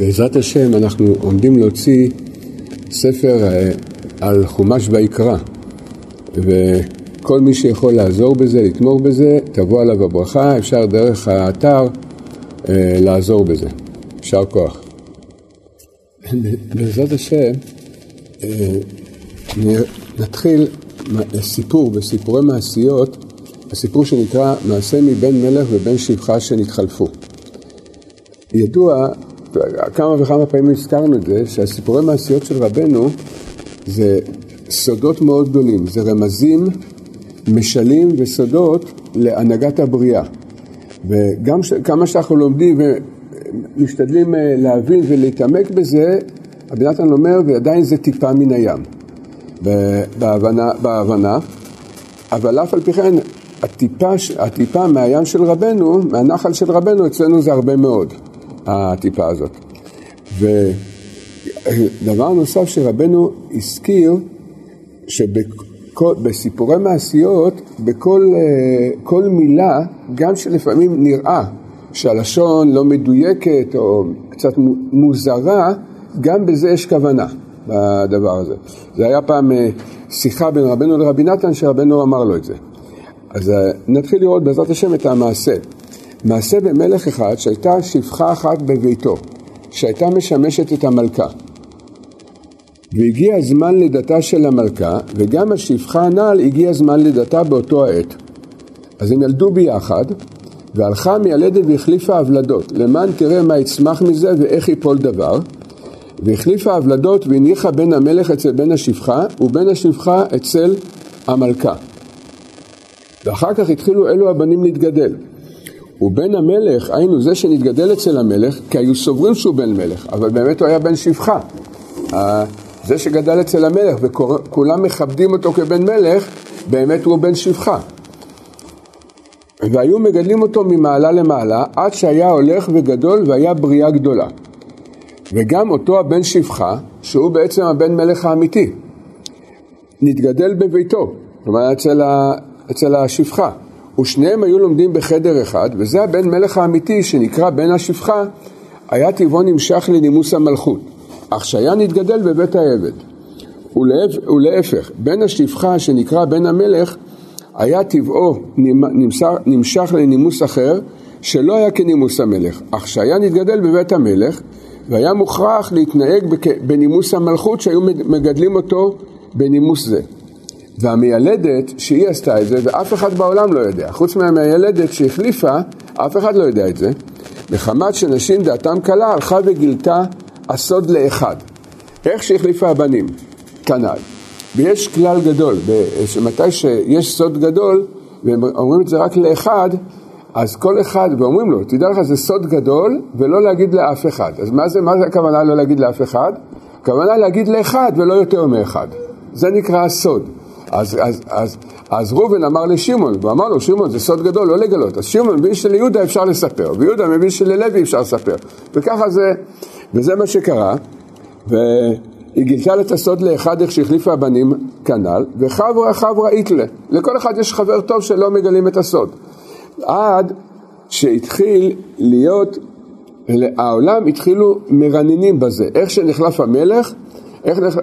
בעזרת השם אנחנו עומדים להוציא ספר אה, על חומש ויקרא וכל מי שיכול לעזור בזה, לתמוך בזה, תבוא עליו הברכה, אפשר דרך האתר אה, לעזור בזה. יישר כוח. בעזרת השם אה, נתחיל סיפור בסיפורי מעשיות, הסיפור שנקרא מעשה מבן מלך ובן שפחה שנתחלפו. ידוע כמה וכמה פעמים הזכרנו את זה, שהסיפורי מעשיות של רבנו זה סודות מאוד גדולים, זה רמזים, משלים וסודות להנהגת הבריאה. וגם ש... כמה שאנחנו לומדים ומשתדלים אה, להבין ולהתעמק בזה, רבי נתן אומר, ועדיין זה טיפה מן הים, בהבנה, בהבנה. אבל אף על פי כן, הטיפה, הטיפה מהים של רבנו, מהנחל של רבנו, אצלנו זה הרבה מאוד. הטיפה הזאת. ודבר נוסף שרבנו הזכיר, שבסיפורי מעשיות, בכל כל מילה, גם שלפעמים נראה שהלשון לא מדויקת או קצת מוזרה, גם בזה יש כוונה בדבר הזה. זה היה פעם אה, שיחה בין רבנו לרבי נתן, שרבנו אמר לו את זה. אז אה, נתחיל לראות בעזרת השם את המעשה. מעשה במלך אחד שהייתה שפחה אחת בביתו, שהייתה משמשת את המלכה. והגיע זמן לידתה של המלכה, וגם השפחה הנ"ל הגיע זמן לידתה באותו העת. אז הם ילדו ביחד, והלכה מיילדת והחליפה הבלדות, למען תראה מה יצמח מזה ואיך ייפול דבר. והחליפה הבלדות והניחה בן המלך אצל בן השפחה, ובן השפחה אצל המלכה. ואחר כך התחילו אלו הבנים להתגדל. ובן המלך, היינו זה שנתגדל אצל המלך, כי היו סוברים שהוא בן מלך, אבל באמת הוא היה בן שפחה. זה שגדל אצל המלך וכולם מכבדים אותו כבן מלך, באמת הוא בן שפחה. והיו מגדלים אותו ממעלה למעלה, עד שהיה הולך וגדול והיה בריאה גדולה. וגם אותו הבן שפחה, שהוא בעצם הבן מלך האמיתי, נתגדל בביתו, כלומר אצל, ה, אצל השפחה. ושניהם היו לומדים בחדר אחד, וזה הבן מלך האמיתי שנקרא בן השפחה, היה טבעו נמשך לנימוס המלכות, אך שהיה נתגדל בבית העבד. ולהפך, בן השפחה שנקרא בן המלך, היה טבעו נמשך לנימוס אחר, שלא היה כנימוס המלך, אך שהיה נתגדל בבית המלך, והיה מוכרח להתנהג בנימוס המלכות שהיו מגדלים אותו בנימוס זה. והמיילדת שהיא עשתה את זה ואף אחד בעולם לא יודע, חוץ מהמיילדת שהחליפה, אף אחד לא יודע את זה, מחמת שנשים דעתם קלה הלכה וגילתה הסוד לאחד. איך שהחליפה הבנים, כנ"ל. ויש כלל גדול, שמתי שיש סוד גדול, והם אומרים את זה רק לאחד, אז כל אחד, ואומרים לו, תדע לך זה סוד גדול ולא להגיד לאף אחד. אז מה זה, מה זה הכוונה לא להגיד לאף אחד? הכוונה להגיד לאחד ולא יותר מאחד. זה נקרא הסוד. אז, אז, אז, אז ראובן אמר לשמעון, והוא אמר לו, שמעון זה סוד גדול, לא לגלות. אז שמעון מבין שליהודה אפשר לספר, ויהודה מבין שללוי אפשר לספר. וככה זה, וזה מה שקרה, והיא גילתה את הסוד לאחד איך שהחליפה הבנים כנ"ל, וחברה חברה איתלה. לכל אחד יש חבר טוב שלא מגלים את הסוד. עד שהתחיל להיות, העולם התחילו מרננים בזה, איך שנחלף המלך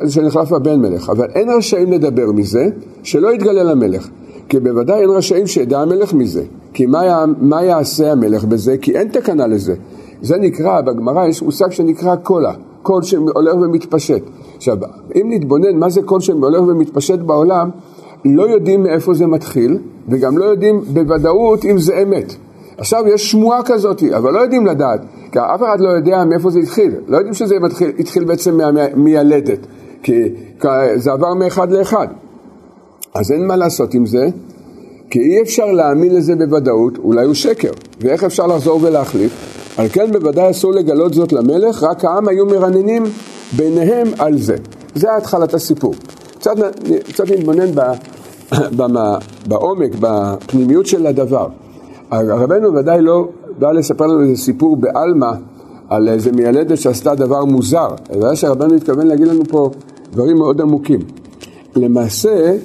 שנחלף הבן מלך, אבל אין רשאים לדבר מזה שלא יתגלה למלך, כי בוודאי אין רשאים שידע המלך מזה, כי מה, מה יעשה המלך בזה? כי אין תקנה לזה. זה נקרא, בגמרא יש מושג שנקרא קולה, קול שהולך ומתפשט. עכשיו, אם נתבונן מה זה קול שהולך ומתפשט בעולם, לא יודעים מאיפה זה מתחיל, וגם לא יודעים בוודאות אם זה אמת. עכשיו יש שמועה כזאת, אבל לא יודעים לדעת, כי אף אחד לא יודע מאיפה זה התחיל, לא יודעים שזה מתחיל, התחיל בעצם מילדת, כי זה עבר מאחד לאחד. אז אין מה לעשות עם זה, כי אי אפשר להאמין לזה בוודאות, אולי הוא שקר, ואיך אפשר לחזור ולהחליף? על כן בוודאי אסור לגלות זאת למלך, רק העם היו מרננים ביניהם על זה. זה התחלת הסיפור. קצת נתבונן בעומק, בפנימיות של הדבר. רבנו ודאי לא בא לספר לנו איזה סיפור בעלמא על איזה מיילדת שעשתה דבר מוזר, אלא שהרבנו התכוון להגיד לנו פה דברים מאוד עמוקים. למעשה,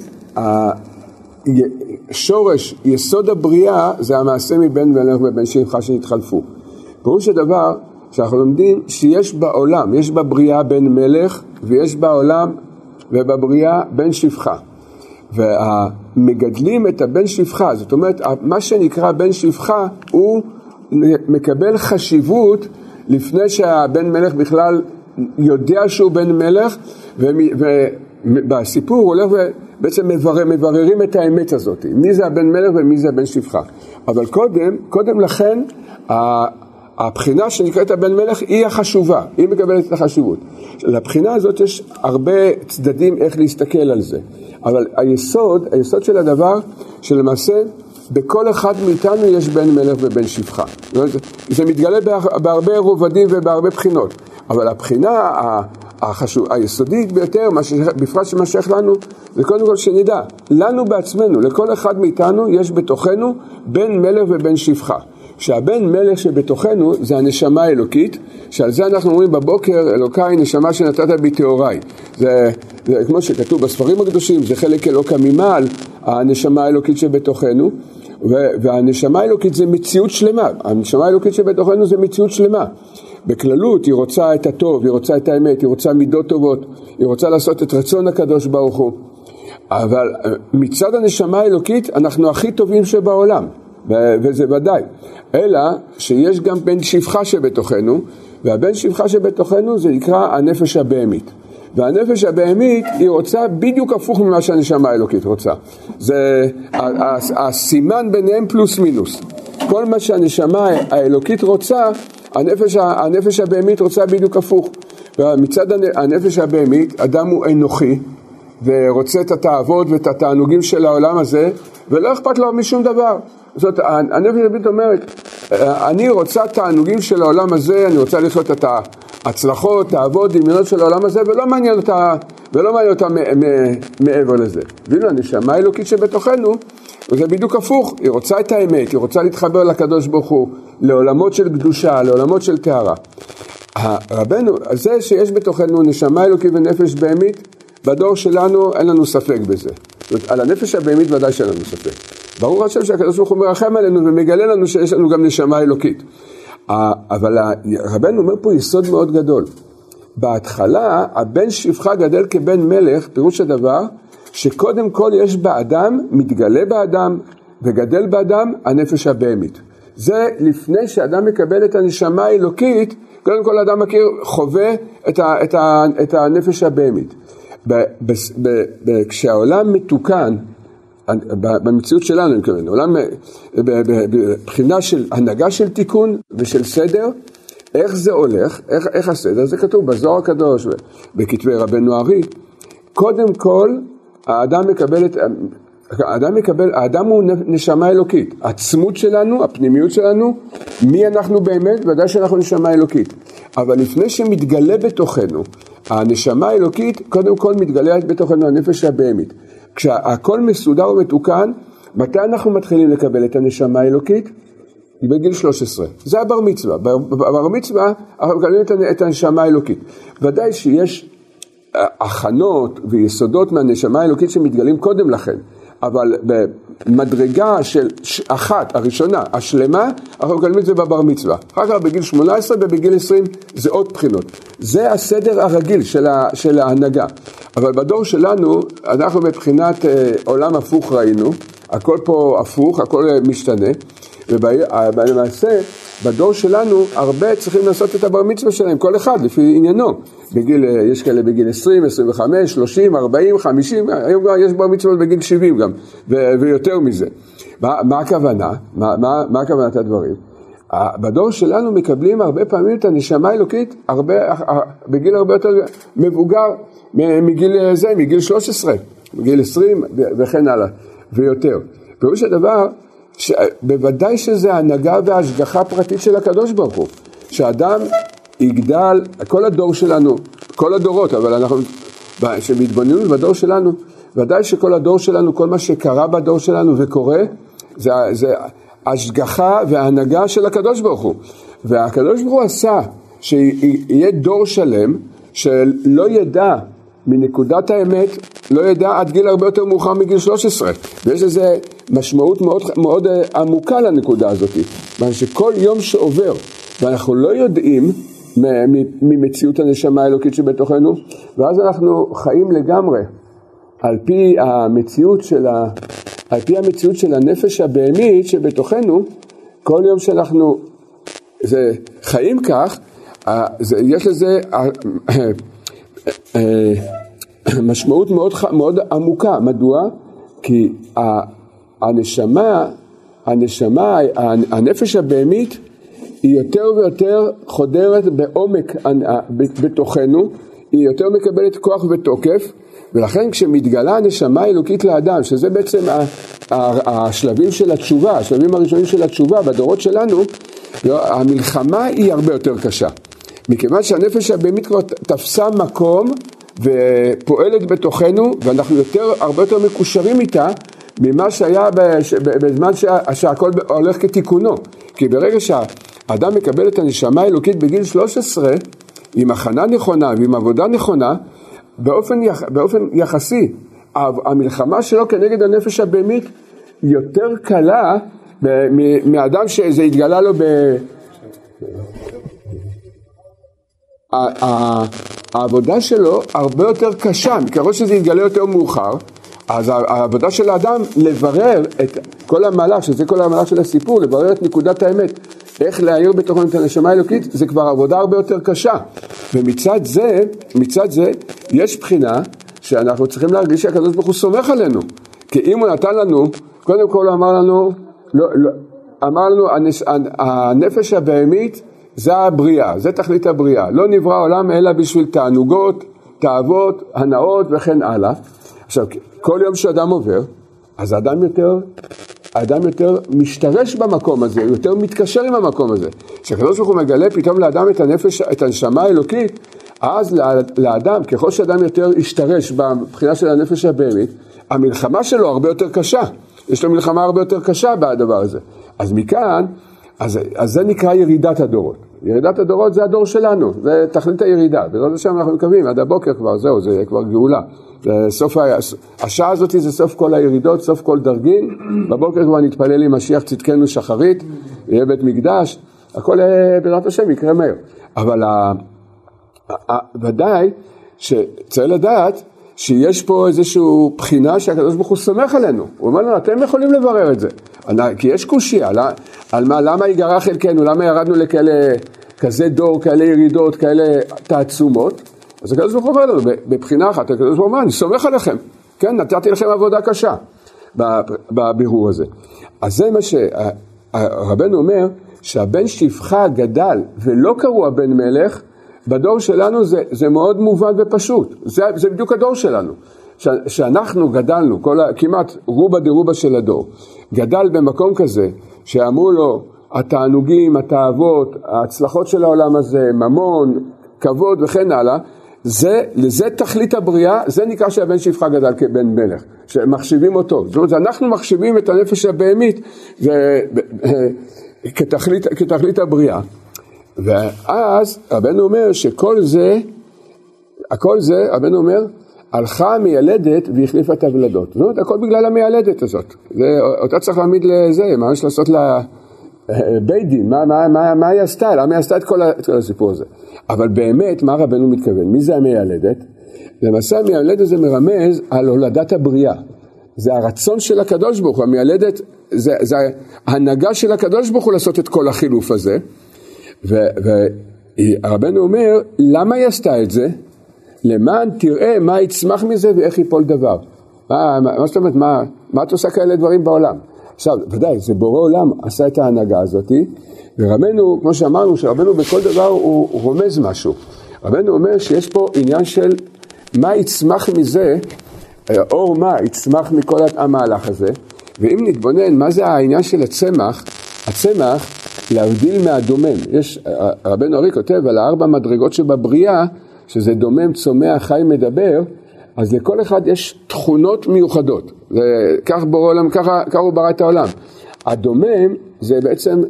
שורש, יסוד הבריאה, זה המעשה מבן מלך ובן שמך שנתחלפו. פירוש הדבר, שאנחנו לומדים שיש בעולם, יש בבריאה בן מלך ויש בעולם ובבריאה בן שפחה. ומגדלים את הבן שפחה, זאת אומרת, מה שנקרא בן שפחה הוא מקבל חשיבות לפני שהבן מלך בכלל יודע שהוא בן מלך, ובסיפור הוא הולך ובעצם מברר, מבררים את האמת הזאת, מי זה הבן מלך ומי זה הבן שפחה. אבל קודם, קודם לכן, הבחינה שנקראת הבן מלך היא החשובה, היא מקבלת את החשיבות. לבחינה הזאת יש הרבה צדדים איך להסתכל על זה, אבל היסוד, היסוד של הדבר, שלמעשה בכל אחד מאיתנו יש בן מלך ובן שפחה. זה מתגלה בהרבה רובדים ובהרבה בחינות, אבל הבחינה החשוב, היסודית ביותר, בפרט שמה שייך לנו, זה קודם כל שנדע, לנו בעצמנו, לכל אחד מאיתנו יש בתוכנו בן מלך ובן שפחה. שהבן מלך שבתוכנו זה הנשמה האלוקית, שעל זה אנחנו אומרים בבוקר, אלוקיי נשמה שנתת בי טהוריי. זה, זה כמו שכתוב בספרים הקדושים, זה חלק אלוקא ממעל, הנשמה האלוקית שבתוכנו, והנשמה האלוקית זה מציאות שלמה, הנשמה האלוקית שבתוכנו זה מציאות שלמה. בכללות היא רוצה את הטוב, היא רוצה את האמת, היא רוצה מידות טובות, היא רוצה לעשות את רצון הקדוש ברוך הוא. אבל אה, מצד הנשמה האלוקית אנחנו הכי טובים שבעולם, וזה ודאי. אלא שיש גם בן שפחה שבתוכנו, והבן שפחה שבתוכנו זה נקרא הנפש הבהמית. והנפש הבהמית היא רוצה בדיוק הפוך ממה שהנשמה האלוקית רוצה. זה הסימן ביניהם פלוס מינוס. כל מה שהנשמה האלוקית רוצה, הנפש, הנפש הבהמית רוצה בדיוק הפוך. ומצד הנפש הבהמית, אדם הוא אנוכי ורוצה את התאוות ואת התענוגים של העולם הזה ולא אכפת לו משום דבר. זאת הנפש הבהמית אומרת, אני רוצה תענוגים של העולם הזה, אני רוצה לחיות את ההצלחות, תאוות, דמיונות של העולם הזה ולא מעניין אותה, ולא מעניין אותה מעבר לזה. ואילו הנשמה האלוקית שבתוכנו וזה בדיוק הפוך, היא רוצה את האמת, היא רוצה להתחבר לקדוש ברוך הוא, לעולמות של קדושה, לעולמות של טהרה. רבנו, זה שיש בתוכנו נשמה אלוקית ונפש בהמית, בדור שלנו אין לנו ספק בזה. זאת אומרת, על הנפש הבהמית ודאי שאין לנו ספק. ברור השם שהקדוש ברוך הוא מרחם עלינו ומגלה לנו שיש לנו גם נשמה אלוקית. אבל רבנו אומר פה יסוד מאוד גדול. בהתחלה הבן שפחה גדל כבן מלך, פירוש הדבר שקודם כל יש באדם, מתגלה באדם וגדל באדם הנפש הבהמית. זה לפני שאדם מקבל את הנשמה האלוקית, קודם כל אדם מכיר, חווה את, ה, את, ה, את הנפש הבהמית. כשהעולם מתוקן, במציאות שלנו אני מתכוון, עולם, בבחינה של הנהגה של תיקון ושל סדר, איך זה הולך, איך, איך הסדר, זה כתוב בזוהר הקדוש, בכתבי רבנו ארי. קודם כל, האדם מקבל את... האדם מקבל, האדם הוא נשמה אלוקית. העצמות שלנו, הפנימיות שלנו, מי אנחנו באמת? ודאי שאנחנו נשמה אלוקית. אבל לפני שמתגלה בתוכנו הנשמה האלוקית, קודם כל מתגלה בתוכנו הנפש הבהמית. כשהכל מסודר ומתוקן, מתי אנחנו מתחילים לקבל את הנשמה האלוקית? בגיל 13. זה הבר מצווה. בבר מצווה אנחנו מקבלים את הנשמה האלוקית. ודאי שיש הכנות ויסודות מהנשמה האלוקית שמתגלים קודם לכן, אבל במדרגה של אחת, הראשונה, השלמה, אנחנו מקבלים את זה בבר מצווה. אחר כך בגיל 18 ובגיל 20 זה עוד בחינות. זה הסדר הרגיל של, ה, של ההנהגה. אבל בדור שלנו, אנחנו מבחינת אה, עולם הפוך ראינו, הכל פה הפוך, הכל משתנה, ולמעשה בדור שלנו הרבה צריכים לעשות את הבר מצווה שלהם, כל אחד לפי עניינו. בגיל, אה, יש כאלה בגיל 20, 25, 30, 40, 50, היום כבר יש בר מצווה בגיל 70 גם, ו- ויותר מזה. מה, מה הכוונה? מה, מה, מה הכוונת הדברים? בדור שלנו מקבלים הרבה פעמים את הנשמה האלוקית הרבה, אה, בגיל הרבה יותר מבוגר מגיל אה, זה, מגיל 13, מגיל 20 וכן הלאה, ויותר. פירוש הדבר בוודאי שזה הנהגה והשגחה פרטית של הקדוש ברוך הוא. שאדם יגדל, כל הדור שלנו, כל הדורות, אבל אנחנו, כשמתבוננים בדור שלנו, ודאי שכל הדור שלנו, כל מה שקרה בדור שלנו וקורה, זה, זה השגחה והנהגה של הקדוש ברוך הוא. והקדוש ברוך הוא עשה שיהיה דור שלם שלא ידע מנקודת האמת לא ידע עד גיל הרבה יותר מאוחר מגיל 13 ויש לזה משמעות מאוד, מאוד אה, עמוקה לנקודה הזאת כיוון שכל יום שעובר ואנחנו לא יודעים ממציאות הנשמה האלוקית שבתוכנו, ואז אנחנו חיים לגמרי על פי המציאות של, ה, על פי המציאות של הנפש הבהמית שבתוכנו, כל יום שאנחנו זה, חיים כך, זה, יש לזה משמעות מאוד, מאוד עמוקה. מדוע? כי הנשמה, הנשמה, הנפש הבהמית היא יותר ויותר חודרת בעומק בתוכנו, היא יותר מקבלת כוח ותוקף, ולכן כשמתגלה הנשמה האלוקית לאדם, שזה בעצם השלבים של התשובה, השלבים הראשונים של התשובה בדורות שלנו, לא, המלחמה היא הרבה יותר קשה. מכיוון שהנפש הבהמית כבר תפסה מקום ופועלת בתוכנו, ואנחנו יותר, הרבה יותר מקושרים איתה ממה שהיה בזמן שהכל הולך כתיקונו. כי ברגע שהאדם מקבל את הנשמה האלוקית בגיל 13, עם הכנה נכונה ועם עבודה נכונה, באופן, יח, באופן יחסי, המלחמה שלו כנגד הנפש הבהמית יותר קלה מאדם שזה התגלה לו ב... העבודה שלו הרבה יותר קשה, ככל שזה יתגלה יותר מאוחר, אז העבודה של האדם לברר את כל המהלך, שזה כל המהלך של הסיפור, לברר את נקודת האמת, איך להעיר בתוכנו את הנשמה האלוקית, זה כבר עבודה הרבה יותר קשה. ומצד זה, מצד זה, יש בחינה שאנחנו צריכים להרגיש שהקדוש ברוך הוא סומך עלינו. כי אם הוא נתן לנו, קודם כל הוא אמר לנו, לא, לא, אמר לנו, הנפש הבהמית זה הבריאה, זה תכלית הבריאה. לא נברא העולם אלא בשביל תענוגות, תאוות, הנאות וכן הלאה. עכשיו, כל יום שאדם עובר, אז האדם יותר, האדם יותר משתרש במקום הזה, יותר מתקשר עם המקום הזה. כשהקדוש ברוך הוא מגלה פתאום לאדם את הנפש, את הנשמה האלוקית, אז לאדם, ככל שאדם יותר ישתרש בבחינה של הנפש הבהמית, המלחמה שלו הרבה יותר קשה. יש לו מלחמה הרבה יותר קשה בדבר הזה. אז מכאן, אז, אז זה נקרא ירידת הדורות. ירידת הדורות זה הדור שלנו, זה תכלית הירידה. בעזרת השם אנחנו מקווים, עד הבוקר כבר, זהו, זה כבר גאולה. זה סוף, השעה הזאת זה סוף כל הירידות, סוף כל דרגין. בבוקר כבר נתפלל עם משיח צדקנו שחרית, יהיה בית מקדש, הכל אה, בעזרת השם יקרה מהר. אבל ודאי שצריך לדעת שיש פה איזושהי בחינה שהקדוש ברוך הוא סומך עלינו. הוא אומר לנו, אתם יכולים לברר את זה. כי יש קושייה, על מה, למה ייגרע חלקנו, למה ירדנו לכאלה, כזה דור, כאלה ירידות, כאלה תעצומות. אז הקדוש ברוך הוא אומר לנו, בבחינה אחת, הקדוש ברוך הוא אומר, אני סומך עליכם. כן, נתתי לכם עבודה קשה בבירור הזה. אז זה מה שרבנו אומר, שהבן שפחה גדל ולא קראו הבן מלך, בדור שלנו זה, זה מאוד מובן ופשוט, זה, זה בדיוק הדור שלנו. ש, שאנחנו גדלנו, כל, כמעט רובה דרובה של הדור, גדל במקום כזה שאמרו לו התענוגים, התאוות, ההצלחות של העולם הזה, ממון, כבוד וכן הלאה, זה, לזה תכלית הבריאה, זה נקרא שהבן שפחה גדל כבן מלך, שמחשיבים אותו. זאת אומרת, אנחנו מחשיבים את הנפש הבהמית כתכלית, כתכלית הבריאה. ואז רבנו אומר שכל זה, הכל זה, רבנו אומר, הלכה המיילדת והחליפה את הוולדות. זאת אומרת, הכל בגלל המיילדת הזאת. אותה צריך להעמיד לזה, מה יש לעשות לה... בית דין, מה, מה, מה, מה היא עשתה? למה היא עשתה את כל, את כל הסיפור הזה? אבל באמת, מה רבנו מתכוון? מי זה המיילדת? למעשה המיילדת זה מרמז על הולדת הבריאה. זה הרצון של הקדוש ברוך הוא, המיילדת, זה, זה ההנהגה של הקדוש ברוך הוא לעשות את כל החילוף הזה. ורבנו אומר, למה היא עשתה את זה? למען תראה מה יצמח מזה ואיך ייפול דבר. מה, מה זאת אומרת, מה, מה את עושה כאלה דברים בעולם? עכשיו, ודאי, זה בורא עולם עשה את ההנהגה הזאת, ורבנו, כמו שאמרנו, שרבנו בכל דבר הוא רומז משהו. רבנו אומר שיש פה עניין של מה יצמח מזה, אור מה יצמח מכל המהלך הזה, ואם נתבונן מה זה העניין של הצמח, הצמח, להבדיל מהדומם, יש, רבנו ארי כותב על הארבע מדרגות שבבריאה, שזה דומם, צומח, חי, מדבר, אז לכל אחד יש תכונות מיוחדות. כך בורא עולם, ככה, ככה הוא ברא את העולם. הדומם זה בעצם,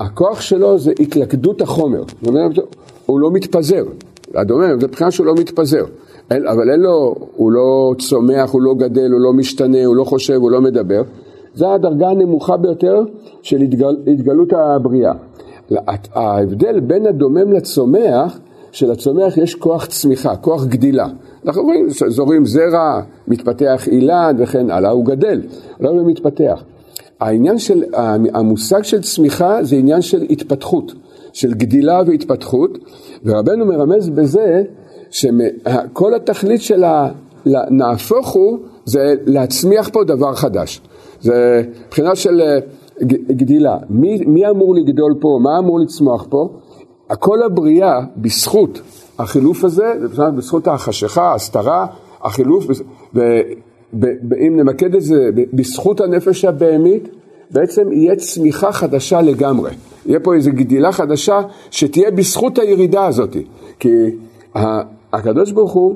הכוח שלו זה התלכדות החומר. הוא לא מתפזר. הדומם זה מבחינה שהוא לא מתפזר. אבל אין לו, הוא לא צומח, הוא לא גדל, הוא לא משתנה, הוא לא חושב, הוא לא מדבר. זו הדרגה הנמוכה ביותר של התגל, התגלות הבריאה. ההבדל בין הדומם לצומח, שלצומח יש כוח צמיחה, כוח גדילה. אנחנו רואים, זורים זרע, מתפתח אילן וכן הלאה, הוא גדל, לא מתפתח. העניין של, המושג של צמיחה זה עניין של התפתחות, של גדילה והתפתחות, ורבנו מרמז בזה שכל התכלית של הנהפוך הוא זה להצמיח פה דבר חדש. זה מבחינה של אה, גדילה. מי, מי אמור לגדול פה? מה אמור לצמוח פה? כל הבריאה בזכות החילוף הזה, בזכות החשיכה, ההסתרה, החילוף, ואם נמקד את זה בזכות הנפש הבהמית, בעצם יהיה צמיחה חדשה לגמרי. יהיה פה איזו גדילה חדשה שתהיה בזכות הירידה הזאת. כי הקדוש ברוך הוא,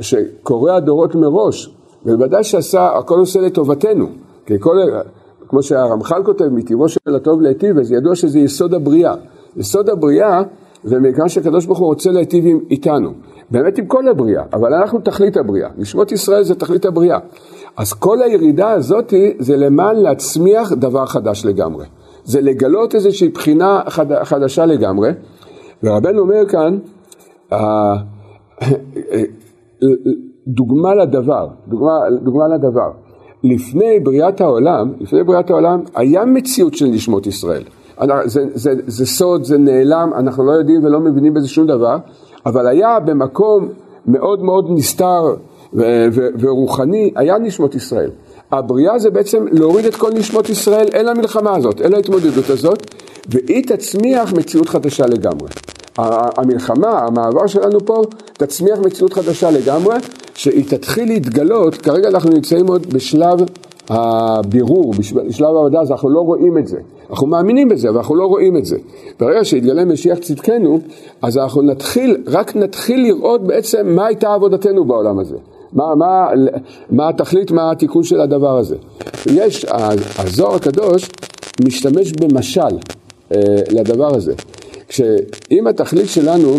שקורא הדורות מראש, ובוודאי שעשה, הכל עושה לטובתנו. כי כל, כמו שהרמח"ל כותב, מטבעו של הטוב להיטיב, אז ידוע שזה יסוד הבריאה. יסוד הבריאה זה מכיוון שהקדוש ברוך הוא רוצה להיטיב איתנו. באמת עם כל הבריאה, אבל אנחנו תכלית הבריאה. נשמות ישראל זה תכלית הבריאה. אז כל הירידה הזאת זה למען להצמיח דבר חדש לגמרי. זה לגלות איזושהי בחינה חד, חדשה לגמרי. ורבנו אומר כאן, דוגמה לדבר, דוגמה, דוגמה לדבר. לפני בריאת העולם, לפני בריאת העולם, היה מציאות של נשמות ישראל. זה, זה, זה סוד, זה נעלם, אנחנו לא יודעים ולא מבינים בזה שום דבר, אבל היה במקום מאוד מאוד נסתר ו- ו- ורוחני, היה נשמות ישראל. הבריאה זה בעצם להוריד את כל נשמות ישראל אל המלחמה הזאת, אל ההתמודדות הזאת, והיא תצמיח מציאות חדשה לגמרי. המלחמה, המעבר שלנו פה, תצמיח מציאות חדשה לגמרי, שהיא תתחיל להתגלות, כרגע אנחנו נמצאים עוד בשלב הבירור, בשלב העבודה, אז אנחנו לא רואים את זה. אנחנו מאמינים בזה, אבל אנחנו לא רואים את זה. ברגע שיתגלה משיח צדקנו, אז אנחנו נתחיל, רק נתחיל לראות בעצם מה הייתה עבודתנו בעולם הזה. מה, מה, מה התכלית, מה התיקון של הדבר הזה. יש, הזוהר הקדוש משתמש במשל אה, לדבר הזה. כשאם התכלית שלנו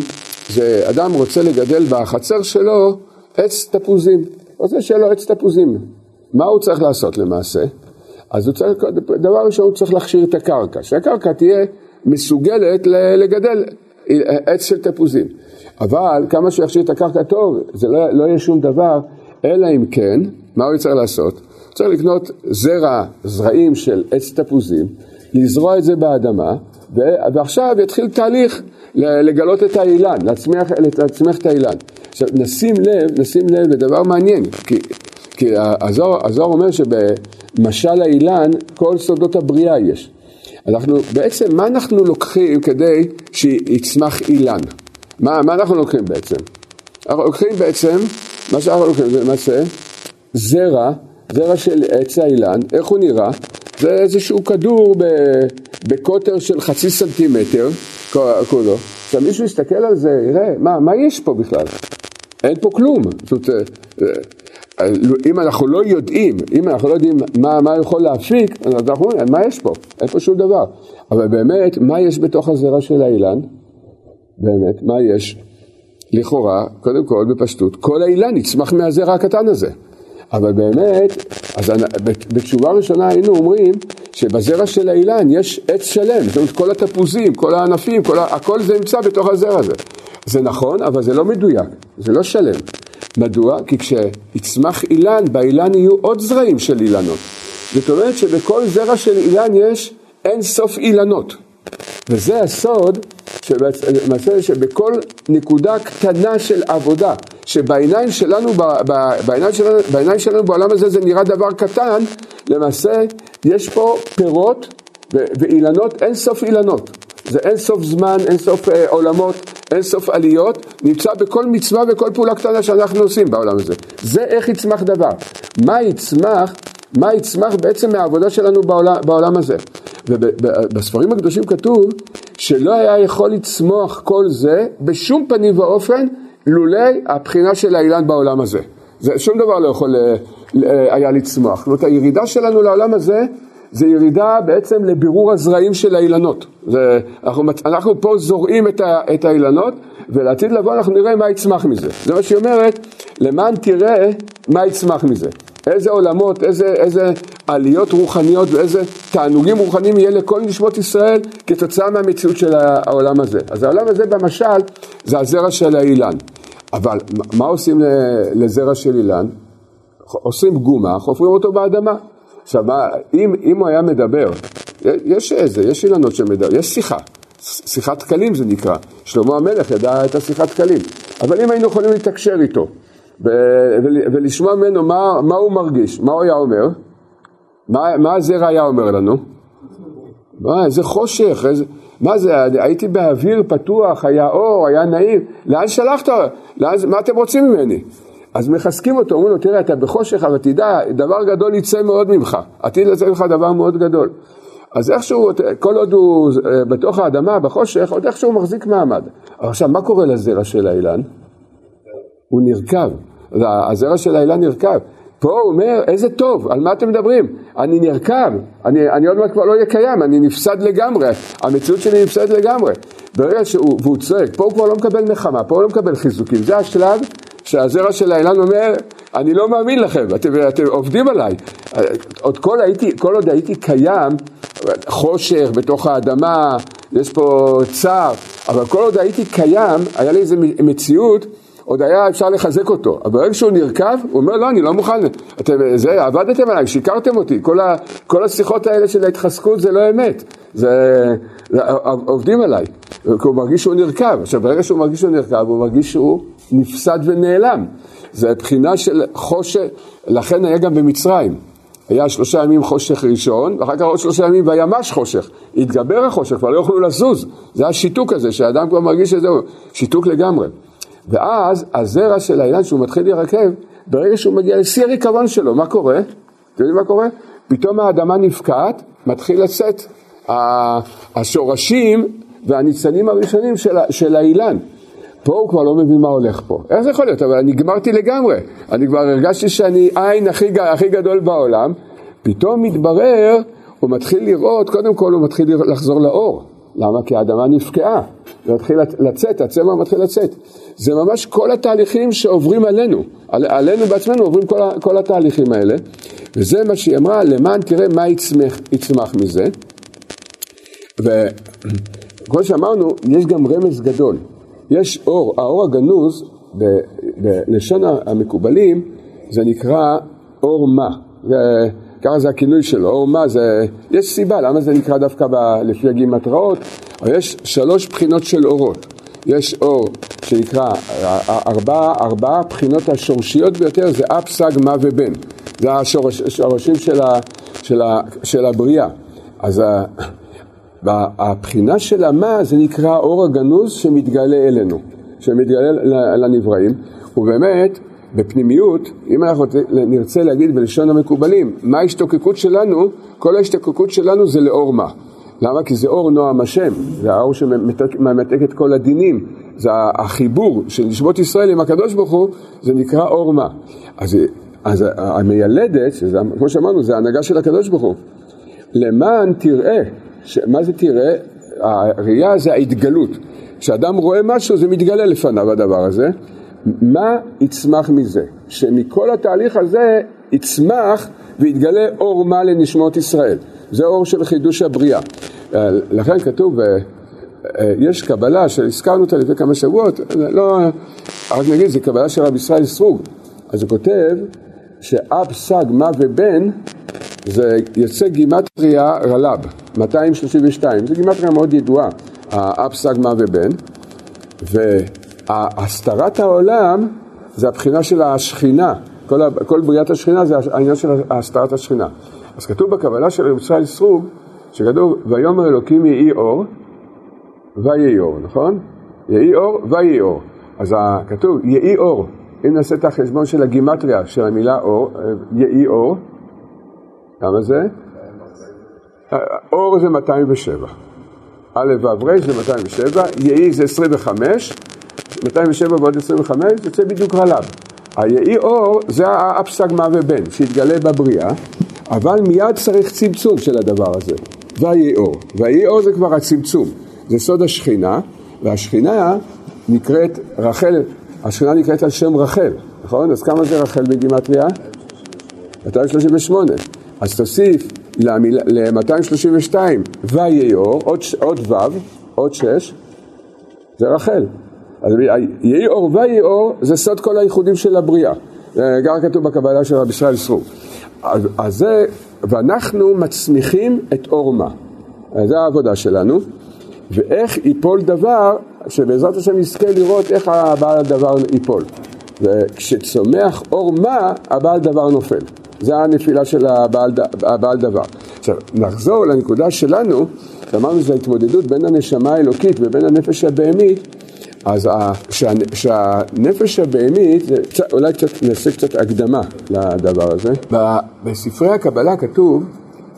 זה אדם רוצה לגדל בחצר שלו עץ תפוזים, רוצה שיהיה לו עץ תפוזים. מה הוא צריך לעשות למעשה? אז הוא צריך, דבר ראשון הוא צריך להכשיר את הקרקע, שהקרקע תהיה מסוגלת לגדל עץ של תפוזים. אבל כמה שהוא יכשיר את הקרקע טוב, זה לא, לא יהיה שום דבר, אלא אם כן, מה הוא צריך לעשות? צריך לקנות זרע, זרעים של עץ תפוזים, לזרוע את זה באדמה, ועכשיו יתחיל תהליך לגלות את האילן, להצמיח, להצמיח את האילן. עכשיו נשים לב, נשים לב לדבר מעניין, כי, כי הזוהר אומר שבמשל האילן כל סודות הבריאה יש. אנחנו, בעצם מה אנחנו לוקחים כדי שיצמח אילן? מה, מה אנחנו לוקחים בעצם? אנחנו לוקחים בעצם, מה שאנחנו לוקחים זה למעשה זרע, זרע של עץ האילן, איך הוא נראה? זה איזשהו כדור בקוטר של חצי סנטימטר, כולו. עכשיו מישהו יסתכל על זה, יראה, מה, מה יש פה בכלל? אין פה כלום. זאת אומרת, אה, אה, אם אנחנו לא יודעים, אם אנחנו לא יודעים מה, מה יכול להפיק, אז אנחנו אומרים, מה יש פה? אין פה שום דבר. אבל באמת, מה יש בתוך הזרע של האילן? באמת, מה יש? לכאורה, קודם כל, בפשטות, כל האילן יצמח מהזרע הקטן הזה. אבל באמת, אז בתשובה ראשונה היינו אומרים שבזרע של האילן יש עץ שלם, זאת אומרת כל התפוזים, כל הענפים, כל, הכל זה נמצא בתוך הזרע הזה. זה נכון, אבל זה לא מדויק, זה לא שלם. מדוע? כי כשיצמח אילן, באילן יהיו עוד זרעים של אילנות. זאת אומרת שבכל זרע של אילן יש אין סוף אילנות. וזה הסוד למעשה שבכל נקודה קטנה של עבודה, שבעיניים שלנו, בעיניים שלנו, בעיניים שלנו בעולם הזה זה נראה דבר קטן, למעשה יש פה פירות ואילנות, אין סוף אילנות. זה אין סוף זמן, אין סוף אה, עולמות, אין סוף עליות, נמצא בכל מצווה וכל פעולה קטנה שאנחנו עושים בעולם הזה. זה איך יצמח דבר. מה יצמח, מה יצמח בעצם מהעבודה שלנו בעולם, בעולם הזה. ובספרים הקדושים כתוב שלא היה יכול לצמוח כל זה בשום פנים ואופן לולא הבחינה של האילן בעולם הזה. זה, שום דבר לא יכול אה, אה, היה לצמוח. זאת אומרת, הירידה שלנו לעולם הזה זה ירידה בעצם לבירור הזרעים של האילנות. אנחנו, אנחנו פה זורעים את, ה, את האילנות, ולעתיד לבוא אנחנו נראה מה יצמח מזה. זה מה שהיא אומרת, למען תראה מה יצמח מזה. איזה עולמות, איזה, איזה עליות רוחניות ואיזה תענוגים רוחניים יהיה לכל נשמות ישראל כתוצאה מהמציאות של העולם הזה. אז העולם הזה במשל זה הזרע של האילן. אבל מה עושים לזרע של אילן? עושים גומה, חופרים אותו באדמה. עכשיו, מה, אם, אם הוא היה מדבר, יש איזה, יש אילנות שמדבר, יש שיחה, שיחת קלים זה נקרא, שלמה המלך ידע את השיחת קלים, אבל אם היינו יכולים לתקשר איתו ולשמוע ממנו מה, מה הוא מרגיש, מה הוא היה אומר, מה, מה הזרע היה אומר לנו? מה, איזה חושך, איזה, מה זה, הייתי באוויר פתוח, היה אור, היה נעים, לאן שלחת? לאן, מה אתם רוצים ממני? אז מחזקים אותו, אומרים לו, תראה, אתה בחושך, אבל תדע, דבר גדול יצא מאוד ממך, עתיד לצאת ממך דבר מאוד גדול. אז איכשהו, כל עוד הוא אה, בתוך האדמה, בחושך, עוד איכשהו מחזיק מעמד. עכשיו, מה קורה לזרע של האילן? הוא נרקב, הזרע של האילן נרקב. פה הוא אומר, איזה טוב, על מה אתם מדברים? אני נרקב, אני, אני עוד מעט כבר לא אהיה קיים, אני נפסד לגמרי, המציאות שלי נפסדת לגמרי. ברגע שהוא, והוא צועק, פה הוא כבר לא מקבל נחמה, פה הוא לא מקבל חיזוקים, זה השלב שהזרע של האילן אומר, אני לא מאמין לכם, אתם, אתם עובדים עליי. עוד כל, הייתי, כל עוד הייתי קיים, חושך בתוך האדמה, יש פה צער, אבל כל עוד הייתי קיים, היה לי איזו מציאות, עוד היה אפשר לחזק אותו. אבל ברגע שהוא נרקב, הוא אומר, לא, אני לא מוכן, אתם, זה, עבדתם עליי, שיקרתם אותי, כל, ה, כל השיחות האלה של ההתחזקות זה לא אמת, זה, זה עובדים עליי, כי הוא מרגיש שהוא נרקב. עכשיו, ברגע שהוא מרגיש שהוא נרקב, הוא מרגיש שהוא נפסד ונעלם. זה בחינה של חושך, לכן היה גם במצרים. היה שלושה ימים חושך ראשון, ואחר כך עוד שלושה ימים והיה מש חושך. התגבר החושך, כבר לא יוכלו לזוז. זה השיתוק הזה, שהאדם כבר מרגיש שזהו, שיתוק לגמרי. ואז הזרע של האילן, שהוא מתחיל להירקב, ברגע שהוא מגיע לשיא הריקבון שלו, מה קורה? אתם יודעים מה קורה? פתאום האדמה נפקעת, מתחיל לצאת השורשים והניצנים הראשונים של, של האילן. פה הוא כבר לא מבין מה הולך פה. איך זה יכול להיות? אבל אני גמרתי לגמרי. אני כבר הרגשתי שאני עין הכי, הכי גדול בעולם. פתאום מתברר, הוא מתחיל לראות, קודם כל הוא מתחיל לחזור לאור. למה? כי האדמה נפקעה. זה מתחיל לצאת, הצמר מתחיל לצאת. זה ממש כל התהליכים שעוברים עלינו. על, עלינו בעצמנו עוברים כל, כל התהליכים האלה. וזה מה שהיא אמרה, למען תראה מה יצמח, יצמח מזה. וכמו שאמרנו, יש גם רמז גדול. יש אור, האור הגנוז, בלשון המקובלים, זה נקרא אור מה. זה, ככה זה הכינוי שלו, אור מה זה, יש סיבה למה זה נקרא דווקא ב, לפי הגימטראות, יש שלוש בחינות של אורות. יש אור שנקרא, ארבע, ארבע בחינות השורשיות ביותר זה אף, סג, מה ובן. זה השורשים של, ה, של, ה, של הבריאה. אז והבחינה של המה זה נקרא אור הגנוז שמתגלה אלינו, שמתגלה לנבראים, ובאמת בפנימיות, אם אנחנו נרצה להגיד בלשון המקובלים, מה ההשתוקקות שלנו, כל ההשתוקקות שלנו זה לאור מה. למה? כי זה אור נועם השם, זה האור שממתק את כל הדינים, זה החיבור של נשמות ישראל עם הקדוש ברוך הוא, זה נקרא אור מה. אז, אז המיילדת, שזה, כמו שאמרנו, זה ההנהגה של הקדוש ברוך הוא. למען תראה ש... מה זה תראה? הראייה זה ההתגלות. כשאדם רואה משהו זה מתגלה לפניו הדבר הזה. מה יצמח מזה? שמכל התהליך הזה יצמח ויתגלה אור מה לנשמות ישראל. זה אור של חידוש הבריאה. לכן כתוב, אה, אה, יש קבלה שהזכרנו אותה לפני כמה שבועות, לא, רק נגיד, זה קבלה של רבי ישראל סרוג. אז הוא כותב שאב סג מה ובן זה יוצא גימטריה רל"ב, 232, זו גימטריה מאוד ידועה, האפסג מה ובן, והסתרת העולם זה הבחינה של השכינה, כל, כל בריאת השכינה זה העניין של הסתרת השכינה. אז כתוב בקבלה של רב ישראל סרוג, שכתוב ויאמר אלוקים יהי אור ויהי אור, נכון? יהי אור ויהי אור. אז כתוב יהי אור, אם נעשה את החשבון של הגימטריה של המילה אור, יהי אור, כמה זה? אור זה 207. א' ו' ר' זה 207, יהי זה 25, 207 ועוד 25 יוצא בדיוק רל"ב. היהי אור זה האפסג מה ובן שהתגלה בבריאה, אבל מיד צריך צמצום של הדבר הזה. ויהי אור. ויהי אור זה כבר הצמצום, זה סוד השכינה, והשכינה נקראת רחל, השכינה נקראת על שם רחל, נכון? אז כמה זה רחל בגימטריה? 238. אז תוסיף ל-232 ויהי אור, עוד, עוד ו', עוד שש, זה רחל. אז יהי אור ויהי אור זה סוד כל הייחודים של הבריאה. גם כתוב בקבלה של רבי ישראל סרור. אז, אז זה, ואנחנו מצמיחים את אור מה. זו העבודה שלנו. ואיך ייפול דבר, שבעזרת השם נזכה לראות איך הבעל הדבר ייפול. וכשצומח אור מה, הבעל דבר נופל. זה הנפילה של הבעל, הבעל דבר. עכשיו, נחזור לנקודה שלנו, שאמרנו שזו ההתמודדות בין הנשמה האלוקית ובין הנפש הבהמית, אז שה, שהנפש הבהמית, אולי קצת, נעשה קצת הקדמה לדבר הזה. בספרי הקבלה כתוב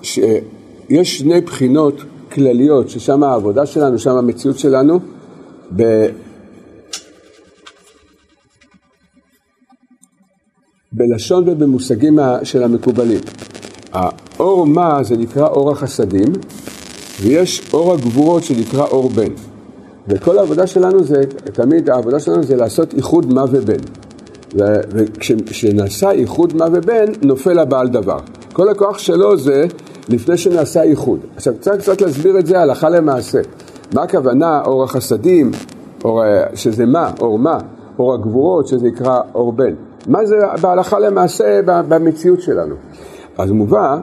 שיש שני בחינות כלליות, ששם העבודה שלנו, שם המציאות שלנו, ב... בלשון ובמושגים של המקובלים. האור מה זה נקרא אור החסדים, ויש אור הגבורות שנקרא אור בן. וכל העבודה שלנו זה, תמיד העבודה שלנו זה לעשות איחוד מה ובן. וכשנעשה איחוד מה ובן, נופל הבעל דבר. כל הכוח שלו זה לפני שנעשה איחוד. עכשיו קצת קצת להסביר את זה הלכה למעשה. מה הכוונה אור החסדים, אור, שזה מה, אור מה, אור הגבורות שזה נקרא אור בן. מה זה בהלכה למעשה במציאות שלנו. אז מובא,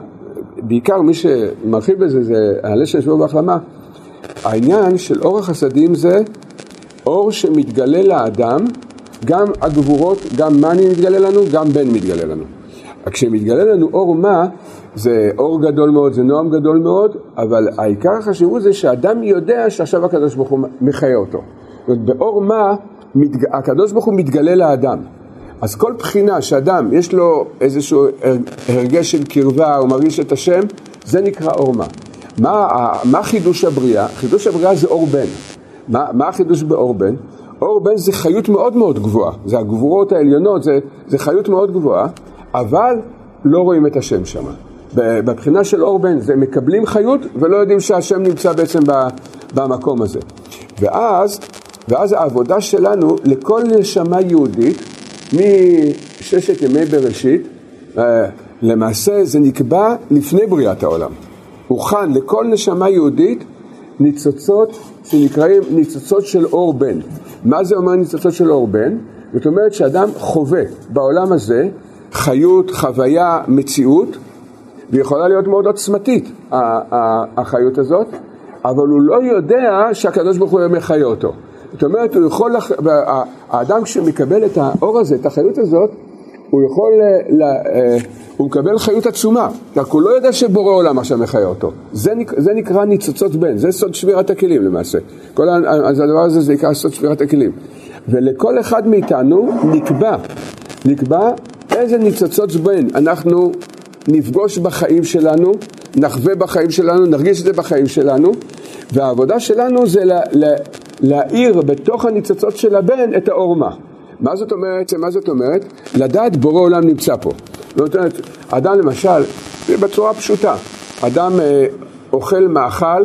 בעיקר מי שמרחיב בזה זה הלשן שבו בהחלמה, העניין של אור החסדים זה אור שמתגלה לאדם, גם הגבורות, גם מאני מתגלה לנו, גם בן מתגלה לנו. כשמתגלה לנו אור מה, זה אור גדול מאוד, זה נועם גדול מאוד, אבל העיקר החשיבות זה שאדם יודע שעכשיו הקדוש ברוך הוא מחיה אותו. זאת אומרת, באור מה הקדוש ברוך הוא מתגלה לאדם. אז כל בחינה שאדם יש לו איזשהו הרגש של קרבה, הוא מרגיש את השם, זה נקרא אור מה. מה, חידוש הבריאה? חידוש הבריאה זה אור בן. מה, מה החידוש באור בן? אור בן זה חיות מאוד מאוד גבוהה, זה הגבורות העליונות, זה, זה חיות מאוד גבוהה, אבל לא רואים את השם שם. בבחינה של אור בן זה מקבלים חיות ולא יודעים שהשם נמצא בעצם במקום הזה. ואז, ואז העבודה שלנו לכל נשמה יהודית מששת ימי בראשית, אה, למעשה זה נקבע לפני בריאת העולם. הוכן לכל נשמה יהודית ניצוצות שנקראים ניצוצות של אור בן. מה זה אומר ניצוצות של אור בן? זאת אומרת שאדם חווה בעולם הזה חיות, חוויה, מציאות, ויכולה להיות מאוד עוצמתית החיות הזאת, אבל הוא לא יודע שהקדוש ברוך הוא מחיה אותו. זאת אומרת, הוא יכול, האדם כשמקבל את האור הזה, את החיות הזאת, הוא יכול, לה, אה, הוא מקבל חיות עצומה, רק הוא לא יודע שבורא עולם עכשיו מחיה אותו. זה, זה נקרא ניצוצות בן, זה סוד שבירת הכלים למעשה. כל אז הדבר הזה זה נקרא סוד שבירת הכלים. ולכל אחד מאיתנו נקבע, נקבע איזה ניצוצות בן אנחנו נפגוש בחיים שלנו, נחווה בחיים שלנו, נרגיש את זה בחיים שלנו, והעבודה שלנו זה לה, לה, להאיר בתוך הניצוצות של הבן את האור מה. זאת אומרת? מה זאת אומרת? לדעת בורא עולם נמצא פה. זאת אומרת, אדם למשל, בצורה פשוטה, אדם אה, אוכל מאכל,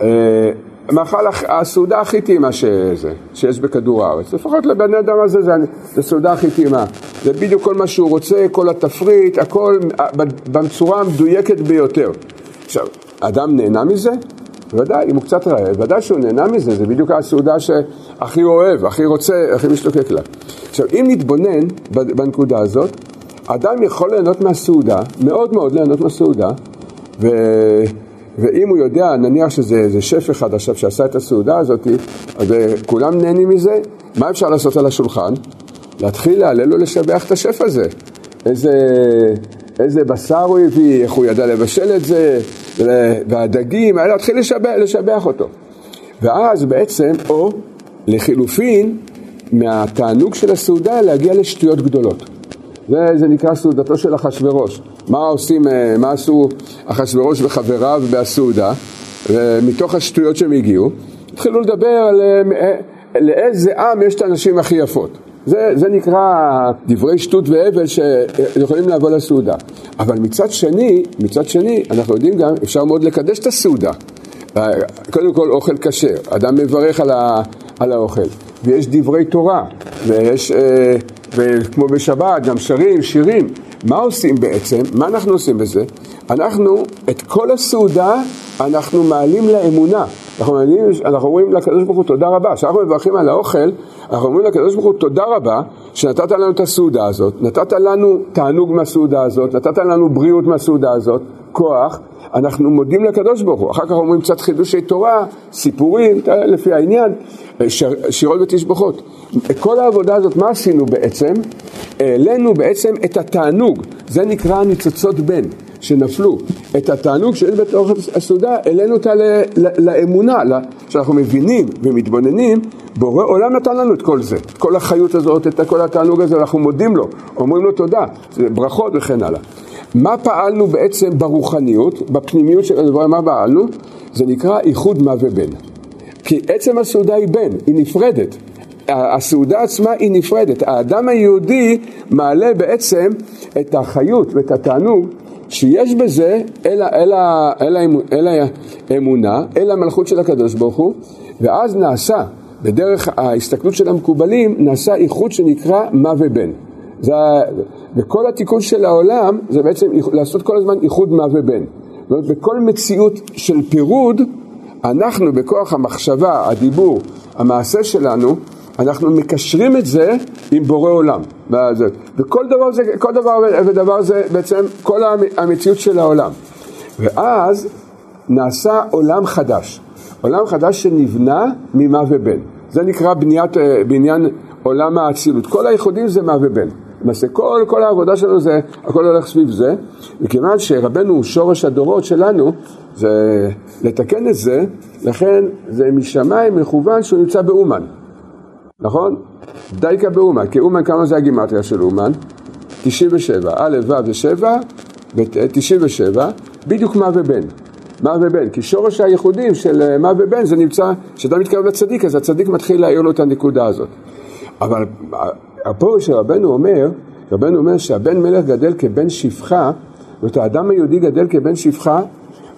אה, מאכל הסעודה הכי טעימה שזה, שיש בכדור הארץ. לפחות לבן אדם הזה זה, זה סעודה הכי טעימה. זה בדיוק כל מה שהוא רוצה, כל התפריט, הכל בצורה המדויקת ביותר. עכשיו, אדם נהנה מזה? ודאי, אם הוא קצת רעב, ודאי שהוא נהנה מזה, זה בדיוק הסעודה שהכי אוהב, הכי רוצה, הכי משתוקק לה. עכשיו, אם נתבונן בנקודה הזאת, אדם יכול ליהנות מהסעודה, מאוד מאוד ליהנות מהסעודה, ו... ואם הוא יודע, נניח שזה שף אחד עכשיו שעשה את הסעודה הזאת, אז כולם נהנים מזה, מה אפשר לעשות על השולחן? להתחיל להלל ולשבח את השף הזה. איזה, איזה בשר הוא הביא, איך הוא ידע לבשל את זה, והדגים, היה להתחיל לשבח, לשבח אותו. ואז בעצם, או לחילופין, מהתענוג של הסעודה להגיע לשטויות גדולות. זה, זה נקרא סעודתו של אחשורוש. מה עושים, אה, מה עשו אחשורוש וחבריו בסעודה, ומתוך השטויות שהם הגיעו, התחילו לדבר על אה, אה, לאיזה עם יש את הנשים הכי יפות. זה, זה נקרא דברי שטות והבל שיכולים לבוא לסעודה. אבל מצד שני, מצד שני, אנחנו יודעים גם, אפשר מאוד לקדש את הסעודה. קודם כל אוכל כשר, אדם מברך על, ה, על האוכל, ויש דברי תורה, ויש, וכמו בשבת, גם שרים, שירים, מה עושים בעצם? מה אנחנו עושים בזה? אנחנו, את כל הסעודה אנחנו מעלים לאמונה. אנחנו, מעלים, אנחנו אומרים לקדוש ברוך הוא תודה רבה. כשאנחנו מברכים על האוכל, אנחנו אומרים לקדוש ברוך הוא תודה רבה שנתת לנו את הסעודה הזאת, נתת לנו תענוג מהסעודה הזאת, נתת לנו בריאות מהסעודה הזאת, כוח, אנחנו מודים לקדוש ברוך הוא. אחר כך אומרים קצת חידושי תורה, סיפורים, לפי העניין, שיר, שירות ותשבחות. כל העבודה הזאת, מה עשינו בעצם? העלינו בעצם את התענוג, זה נקרא ניצוצות בן. שנפלו, את התענוג שיש בתוך הסעודה, העלינו אותה לאמונה, שאנחנו מבינים ומתבוננים, בורא עולם נתן לנו את כל זה, את כל החיות הזאת, את כל התענוג הזה, אנחנו מודים לו, אומרים לו תודה, ברכות וכן הלאה. מה פעלנו בעצם ברוחניות, בפנימיות של הדבר, מה פעלנו? זה נקרא איחוד מה ובן. כי עצם הסעודה היא בן, היא נפרדת. הסעודה עצמה היא נפרדת. האדם היהודי מעלה בעצם את החיות ואת התענוג שיש בזה אל, אל, אל, אל, אל האמונה, אל המלכות של הקדוש ברוך הוא, ואז נעשה, בדרך ההסתכלות של המקובלים, נעשה איחוד שנקרא מה ובן. זה, וכל התיקון של העולם זה בעצם לעשות כל הזמן איחוד מה ובן. זאת אומרת, בכל מציאות של פירוד, אנחנו בכוח המחשבה, הדיבור, המעשה שלנו, אנחנו מקשרים את זה עם בורא עולם. וכל דבר זה, כל דבר ודבר זה בעצם כל המציאות של העולם. ואז נעשה עולם חדש. עולם חדש שנבנה ממה ובן. זה נקרא בניית, אה, בניין עולם האצילות. כל הייחודים זה מה ובן. למעשה כל, כל העבודה שלנו זה, הכל הולך סביב זה, וכיוון שרבנו שורש הדורות שלנו, זה לתקן את זה, לכן זה משמיים מכוון שהוא נמצא באומן. נכון? דייקה באומן, כי אומן כמה זה הגימטריה של אומן? 97, א' ו' זה 7 ו-97, בדיוק מה ובן. מה ובן, כי שורש הייחודים של אה, מה ובן זה נמצא, כשאתה מתקרב לצדיק אז הצדיק מתחיל להעיר לו את הנקודה הזאת. אבל אה, פה שרבנו אומר, רבנו אומר שהבן מלך גדל כבן שפחה, זאת אומרת האדם היהודי גדל כבן שפחה,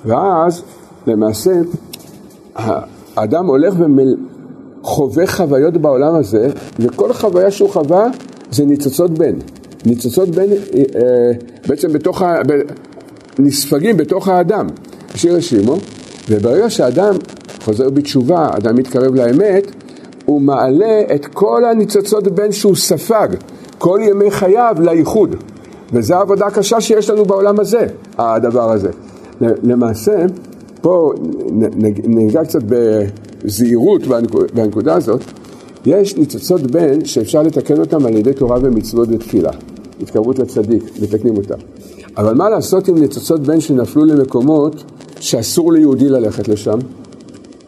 ואז למעשה האדם הולך. חווה חוויות בעולם הזה, וכל חוויה שהוא חווה זה ניצוצות בן. ניצוצות בן אה, בעצם בתוך ה... נספגים בתוך האדם, שיר השימו, וברגע שאדם חוזר בתשובה, אדם מתקרב לאמת, הוא מעלה את כל הניצוצות בן שהוא ספג כל ימי חייו לייחוד. וזו העבודה הקשה שיש לנו בעולם הזה, הדבר הזה. למעשה, פה ניגע קצת בזהירות בנקודה הזאת, יש ניצוצות בן שאפשר לתקן אותם על ידי תורה ומצוות ותפילה, התקרבות לצדיק, מתקנים אותם. אבל מה לעשות עם ניצוצות בן שנפלו למקומות שאסור ליהודי ללכת לשם?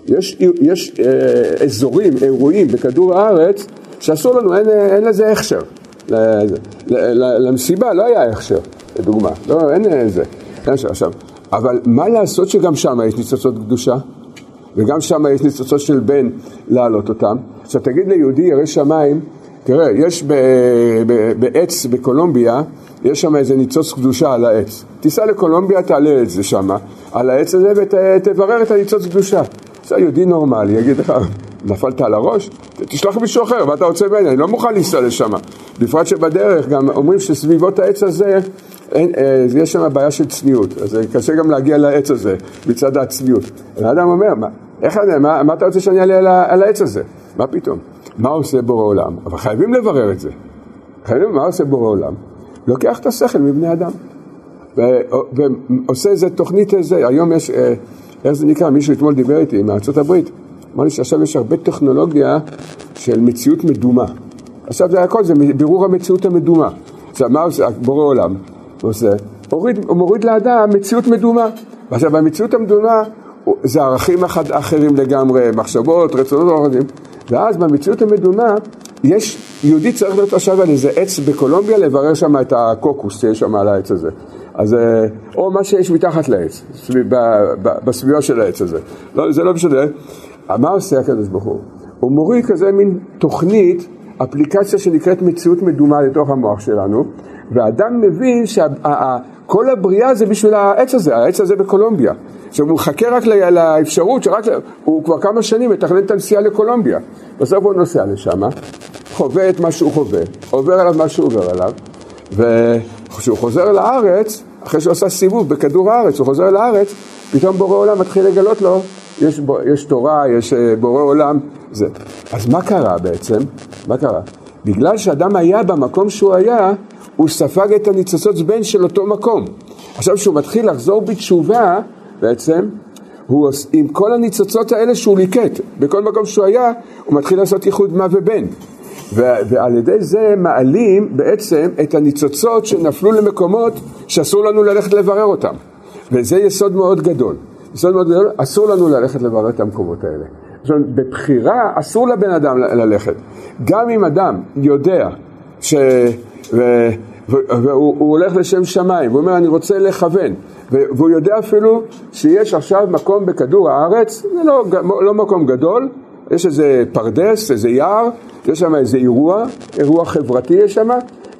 יש, יש אה, אזורים, אירועים בכדור הארץ שאסור לנו, אין, אין לזה הכשר. למסיבה לא היה הכשר, לדוגמה, לא, אין איזה. עכשיו, אבל מה לעשות שגם שם יש ניצוצות קדושה? וגם שם יש ניצוצות של בן להעלות אותם. עכשיו תגיד ליהודי ירא שמיים, תראה, יש בעץ בקולומביה, יש שם איזה ניצוץ קדושה על העץ. תיסע לקולומביה, תעלה את זה שם, על העץ הזה ותברר את הניצוץ קדושה. זה יהודי נורמלי, יגיד לך, נפלת על הראש? תשלח מישהו אחר, מה אתה רוצה ממני? אני לא מוכן לנסוע לשם. בפרט שבדרך גם אומרים שסביבות העץ הזה אין, אה, יש שם בעיה של צניעות, אז קשה גם להגיע לעץ הזה מצד הצניעות. האדם אומר, מה, איך אני, מה, מה אתה רוצה שאני אעלה על, על העץ הזה? מה פתאום? מה עושה בורא עולם? אבל חייבים לברר את זה. חייבים, מה עושה בורא עולם? לוקח את השכל מבני אדם. ועושה איזה תוכנית איזה, היום יש, אה, איך זה נקרא, מישהו אתמול דיבר איתי מארצות הברית, אמר לי שעכשיו יש הרבה טכנולוגיה של מציאות מדומה. עכשיו זה הכל, זה בירור המציאות המדומה. עכשיו מה עושה בורא עולם? עושה, מוריד, הוא מוריד לאדם מציאות מדומה. ועכשיו במציאות המדומה זה ערכים אחד, אחרים לגמרי, מחשבות, רצונות אחרים. ואז במציאות המדומה יש, יהודי צריך להיות עכשיו על איזה עץ בקולומביה לברר שם את הקוקוס שיש שם על העץ הזה. אז, אה, או מה שיש מתחת לעץ, בסביבה של העץ הזה. לא, זה לא משנה. מה עושה הקדוש ברוך הוא? הוא מוריד כזה מין תוכנית, אפליקציה שנקראת מציאות מדומה לתוך המוח שלנו, ואדם מבין שכל הבריאה זה בשביל העץ הזה, העץ הזה בקולומביה. עכשיו הוא מחכה רק לאפשרות שרק, הוא כבר כמה שנים מתכנן את הנסיעה לקולומביה. בסוף הוא נוסע לשם, חווה את מה שהוא חווה, עובר עליו מה שהוא עובר עליו, וכשהוא חוזר לארץ, אחרי שהוא עשה סיבוב בכדור הארץ, הוא חוזר לארץ, פתאום בורא עולם מתחיל לגלות לו, יש, יש תורה, יש אה, בורא עולם, זה. אז מה קרה בעצם? מה קרה? בגלל שאדם היה במקום שהוא היה, הוא ספג את הניצוצות בן של אותו מקום. עכשיו כשהוא מתחיל לחזור בתשובה, בעצם, הוא עם כל הניצוצות האלה שהוא ליקט, בכל מקום שהוא היה, הוא מתחיל לעשות ייחוד מה ובן. ועל ידי זה מעלים בעצם את הניצוצות שנפלו למקומות שאסור לנו ללכת לברר אותם. וזה יסוד מאוד גדול. יסוד מאוד גדול, אסור לנו ללכת לברר את המקומות האלה. אומרת, בבחירה אסור לבן אדם ללכת. גם אם אדם יודע ש... ו... והוא הולך לשם שמיים, והוא אומר אני רוצה לכוון, והוא יודע אפילו שיש עכשיו מקום בכדור הארץ, זה לא, לא מקום גדול, יש איזה פרדס, איזה יער, יש שם איזה אירוע, אירוע חברתי יש שם,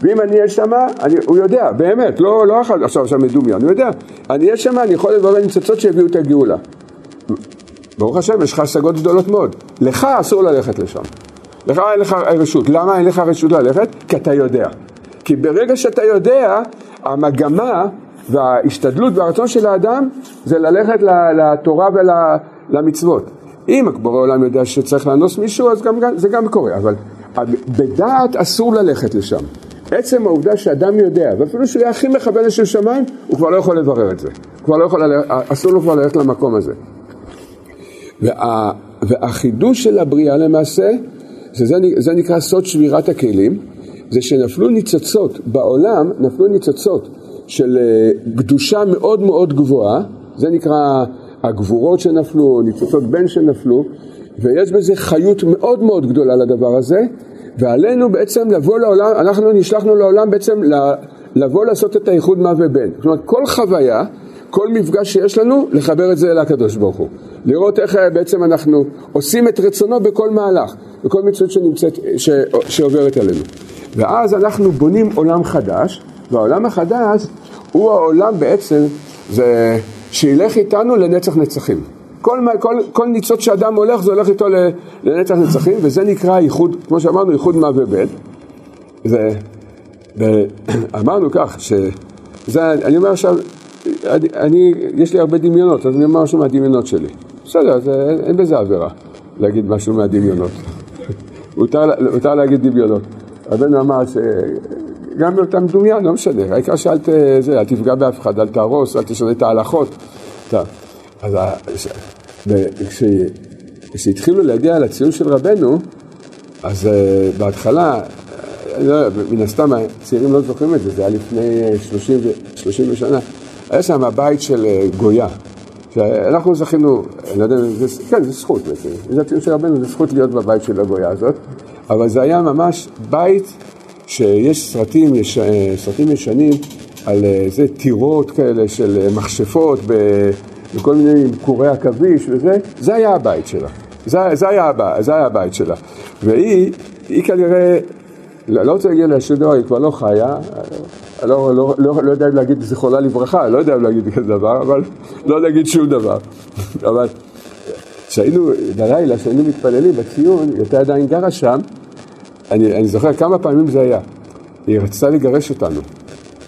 ואם אני אהיה שם, אני, הוא יודע, באמת, לא, לא עכשיו שם מדומיין, הוא יודע, אני אהיה שם, אני יכול לברר ניצוצות שיביאו את הגאולה. ברוך השם, יש לך השגות גדולות מאוד. לך אסור ללכת לשם. לך אין לך רשות. למה אין לך רשות ללכת? כי אתה יודע. כי ברגע שאתה יודע, המגמה וההשתדלות והרצון של האדם זה ללכת לתורה ולמצוות. אם בורא עולם יודע שצריך לאנוס מישהו, אז גם, זה גם קורה, אבל בדעת אסור ללכת לשם. עצם העובדה שאדם יודע, ואפילו שהוא יהיה הכי מכוון לשם שמיים, הוא כבר לא יכול לברר את זה. כבר לא יכול, אסור לו כבר ללכת למקום הזה. וה, והחידוש של הבריאה למעשה, שזה נקרא סוד שבירת הכלים, זה שנפלו ניצוצות בעולם, נפלו ניצוצות של אה, קדושה מאוד מאוד גבוהה, זה נקרא הגבורות שנפלו, ניצוצות בן שנפלו, ויש בזה חיות מאוד מאוד גדולה לדבר הזה, ועלינו בעצם לבוא לעולם, אנחנו נשלחנו לעולם בעצם לבוא לעשות את האיחוד מה ובן. אומרת, כל חוויה, כל מפגש שיש לנו, לחבר את זה לקדוש ברוך הוא. לראות איך אה, בעצם אנחנו עושים את רצונו בכל מהלך, בכל מציאות שנמצאת, ש, שעוברת עלינו. ואז אנחנו בונים עולם חדש, והעולם החדש הוא העולם בעצם, זה שילך איתנו לנצח נצחים. כל, כל, כל ניצוץ שאדם הולך, זה הולך איתו לנצח נצחים, וזה נקרא ייחוד, כמו שאמרנו, ייחוד מה ובן. ואמרנו כך, שזה, אני אומר עכשיו, אני, יש לי הרבה דמיונות, אז אני אומר משהו מהדמיונות שלי. בסדר, אז אין, אין בזה עבירה להגיד משהו מהדמיונות. מותר להגיד דמיונות. רבנו אמר שגם באותם דומיין, לא משנה, העיקר שאל זה, אל תפגע באף אחד, אל תהרוס, אל תשנה את ההלכות. אז כשהתחילו להגיע לציון של רבנו, אז אה, בהתחלה, לא, מן הסתם הצעירים לא זוכרים את זה, זה היה לפני 30, 30 שנה, היה שם הבית של אה, גויה. אנחנו זכינו, אני לא יודע, זה, כן, זה זכות בעצם, הציון של רבנו, זה זכות להיות בבית של הגויה הזאת. אבל זה היה ממש בית שיש סרטים, יש, אה, סרטים ישנים על איזה אה, טירות כאלה של מכשפות בכל מיני קורי עכביש וזה, זה היה הבית שלה. זה, זה, היה, זה היה הבית שלה. והיא, היא כנראה, לא, לא רוצה להגיד לה שדבר, היא כבר לא חיה, לא, לא, לא, לא יודע אם להגיד זיכרונה לברכה, לא יודע אם להגיד כזה דבר, אבל לא להגיד שום דבר. אבל כשהיינו, בלילה, כשהיינו מתפללים בציון, היא הייתה עדיין גרה שם, אני, אני זוכר כמה פעמים זה היה. היא רצתה לגרש אותנו,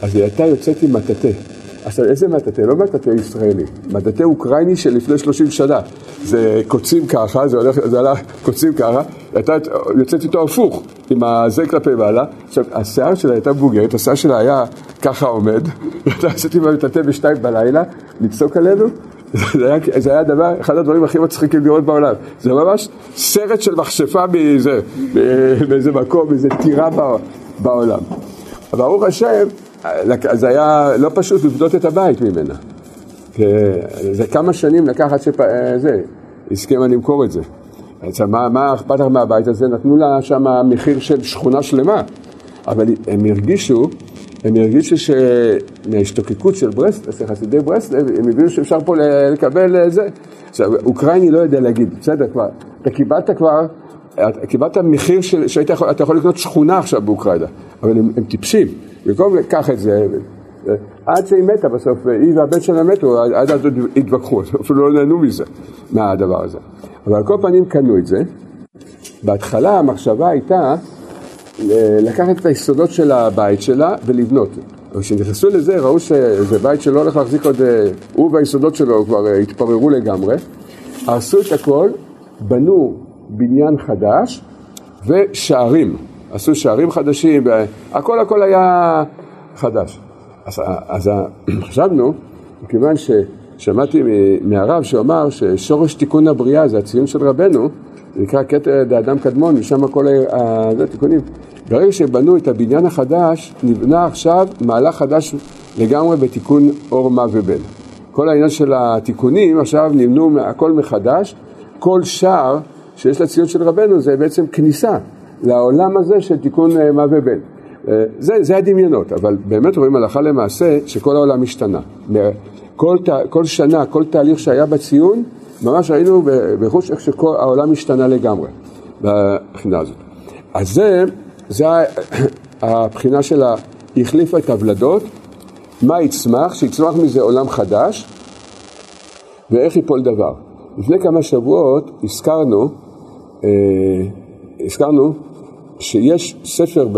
אז היא הייתה יוצאת עם מטאטא. עכשיו, איזה מטאטא? לא מטאטא ישראלי, מטאטא אוקראיני של לפני 30 שנה. זה קוצים ככה, זה הולך, זה הלך קוצים ככה, הייתה יוצאת איתו הפוך, עם הזה כלפי מעלה. עכשיו, השיער שלה הייתה מבוגרת, השיער שלה היה ככה עומד, הייתה יוצאת עם המטאטא בשתיים בלילה, לצעוק עלינו, זה היה, זה היה דבר, אחד הדברים הכי מצחיקים לראות בעולם. זה ממש סרט של מכשפה באיזה, באיזה מקום, באיזה טירה בעולם. ברוך השם, זה היה לא פשוט לבדות את הבית ממנה. זה כמה שנים לקח עד שזה, הסכימה למכור את זה. מה, אכפת לך מהבית הזה? נתנו לה שם מחיר של שכונה שלמה, אבל הם הרגישו הם הרגישו שמההשתוקקות של ברסלב, של חסידי ברסלב, הם הבינו שאפשר פה לקבל אה, זה. עכשיו, אוקראיני לא יודע להגיד, בסדר כבר, אתה קיבלת כבר, קיבלת מחיר שהיית יכול, יכול לקנות שכונה עכשיו באוקראינה, אבל הם, הם טיפשים, במקום לקח את זה, עד שהיא מתה בסוף, היא והבן שלה מתו, עד אז התווכחו, אפילו לא נהנו מזה, מהדבר הזה. אבל על כל פנים קנו את זה. בהתחלה המחשבה הייתה לקחת את היסודות של הבית שלה ולבנות. כשנכנסו לזה ראו שזה בית שלא הולך להחזיק עוד, אה, הוא והיסודות שלו כבר אה, התפררו לגמרי, הרסו את הכל, בנו בניין חדש ושערים, עשו שערים חדשים, הכל הכל היה חדש. אז, אז חשבנו, מכיוון ששמעתי מהרב שאמר ששורש תיקון הבריאה זה הציון של רבנו, זה נקרא קטע דאדם קדמון, ושם כל התיקונים. ברגע שבנו את הבניין החדש, נבנה עכשיו מהלך חדש לגמרי בתיקון אור מה ובן. כל העניין של התיקונים עכשיו נבנו הכל מחדש, כל שער שיש לציון של רבנו זה בעצם כניסה לעולם הזה של תיקון אה, מה ובן. אה, זה, זה הדמיונות, אבל באמת רואים הלכה למעשה שכל העולם השתנה. כל, כל שנה, כל תהליך שהיה בציון, ממש ראינו בחוש איך שכל העולם השתנה לגמרי בבחינה הזאת. אז זה, זה הבחינה של ה... החליפה את הוולדות, מה יצמח? שיצמח מזה עולם חדש, ואיך ייפול דבר. לפני כמה שבועות הזכרנו, אה, הזכרנו שיש ספר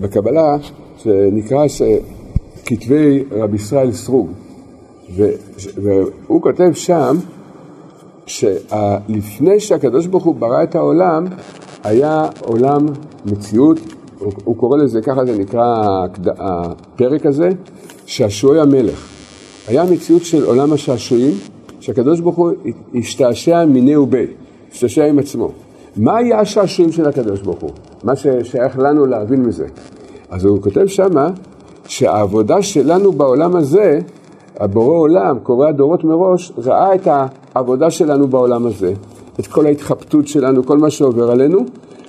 בקבלה שנקרא כתבי רבי ישראל סרוג, והוא כותב שם שלפני שהקדוש ברוך הוא ברא את העולם, היה עולם מציאות, הוא, הוא קורא לזה, ככה זה נקרא הפרק הזה, שעשועי המלך. היה מציאות של עולם השעשועים, שהקדוש ברוך הוא השתעשע מיני ובי, השתעשע עם עצמו. מה היה השעשועים של הקדוש ברוך הוא? מה ששייך לנו להבין מזה. אז הוא כותב שמה שהעבודה שלנו בעולם הזה, הבורא עולם, קורא הדורות מראש, ראה את העבודה שלנו בעולם הזה, את כל ההתחבטות שלנו, כל מה שעובר עלינו,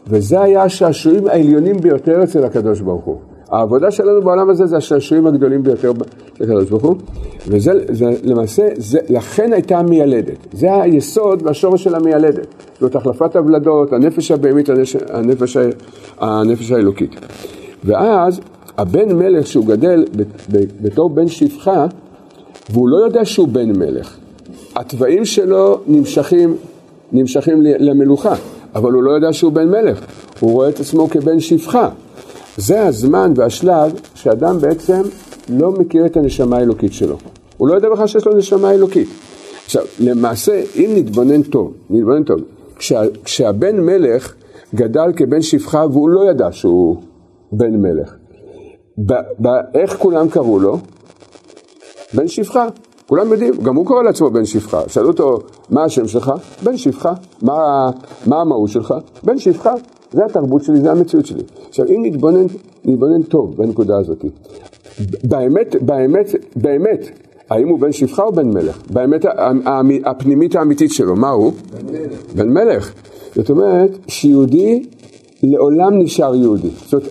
וזה היה השעשועים העליונים ביותר אצל הקדוש ברוך הוא. העבודה שלנו בעולם הזה זה השעשועים הגדולים ביותר של ברוך הוא, וזה זה, למעשה, זה, לכן הייתה המיילדת. זה היסוד והשורש של המיילדת. זאת החלפת הוולדות, הנפש הבהמית, הנפש, הנפש האלוקית. ואז הבן מלך שהוא גדל בתור בן שפחה, והוא לא יודע שהוא בן מלך. התוואים שלו נמשכים, נמשכים למלוכה, אבל הוא לא יודע שהוא בן מלך. הוא רואה את עצמו כבן שפחה. זה הזמן והשלב שאדם בעצם לא מכיר את הנשמה האלוקית שלו. הוא לא יודע בכלל שיש לו נשמה אלוקית. עכשיו, למעשה, אם נתבונן טוב, נתבונן טוב, כשה, כשהבן מלך גדל כבן שפחה והוא לא ידע שהוא בן מלך, ב, ב, איך כולם קראו לו? בן שפחה. כולם יודעים, גם הוא קורא לעצמו בן שפחה. שאלו אותו, מה השם שלך? בן שפחה. מה, מה המהות שלך? בן שפחה. זה התרבות שלי, זה המציאות שלי. עכשיו, אם נתבונן, נתבונן טוב בנקודה הזאת, באמת, באמת, באמת, האם הוא בן שפחה או בן מלך? באמת הפנימית האמיתית שלו, מה הוא? בן מלך. בן מלך. זאת אומרת, שיהודי לעולם נשאר יהודי. זאת אומרת,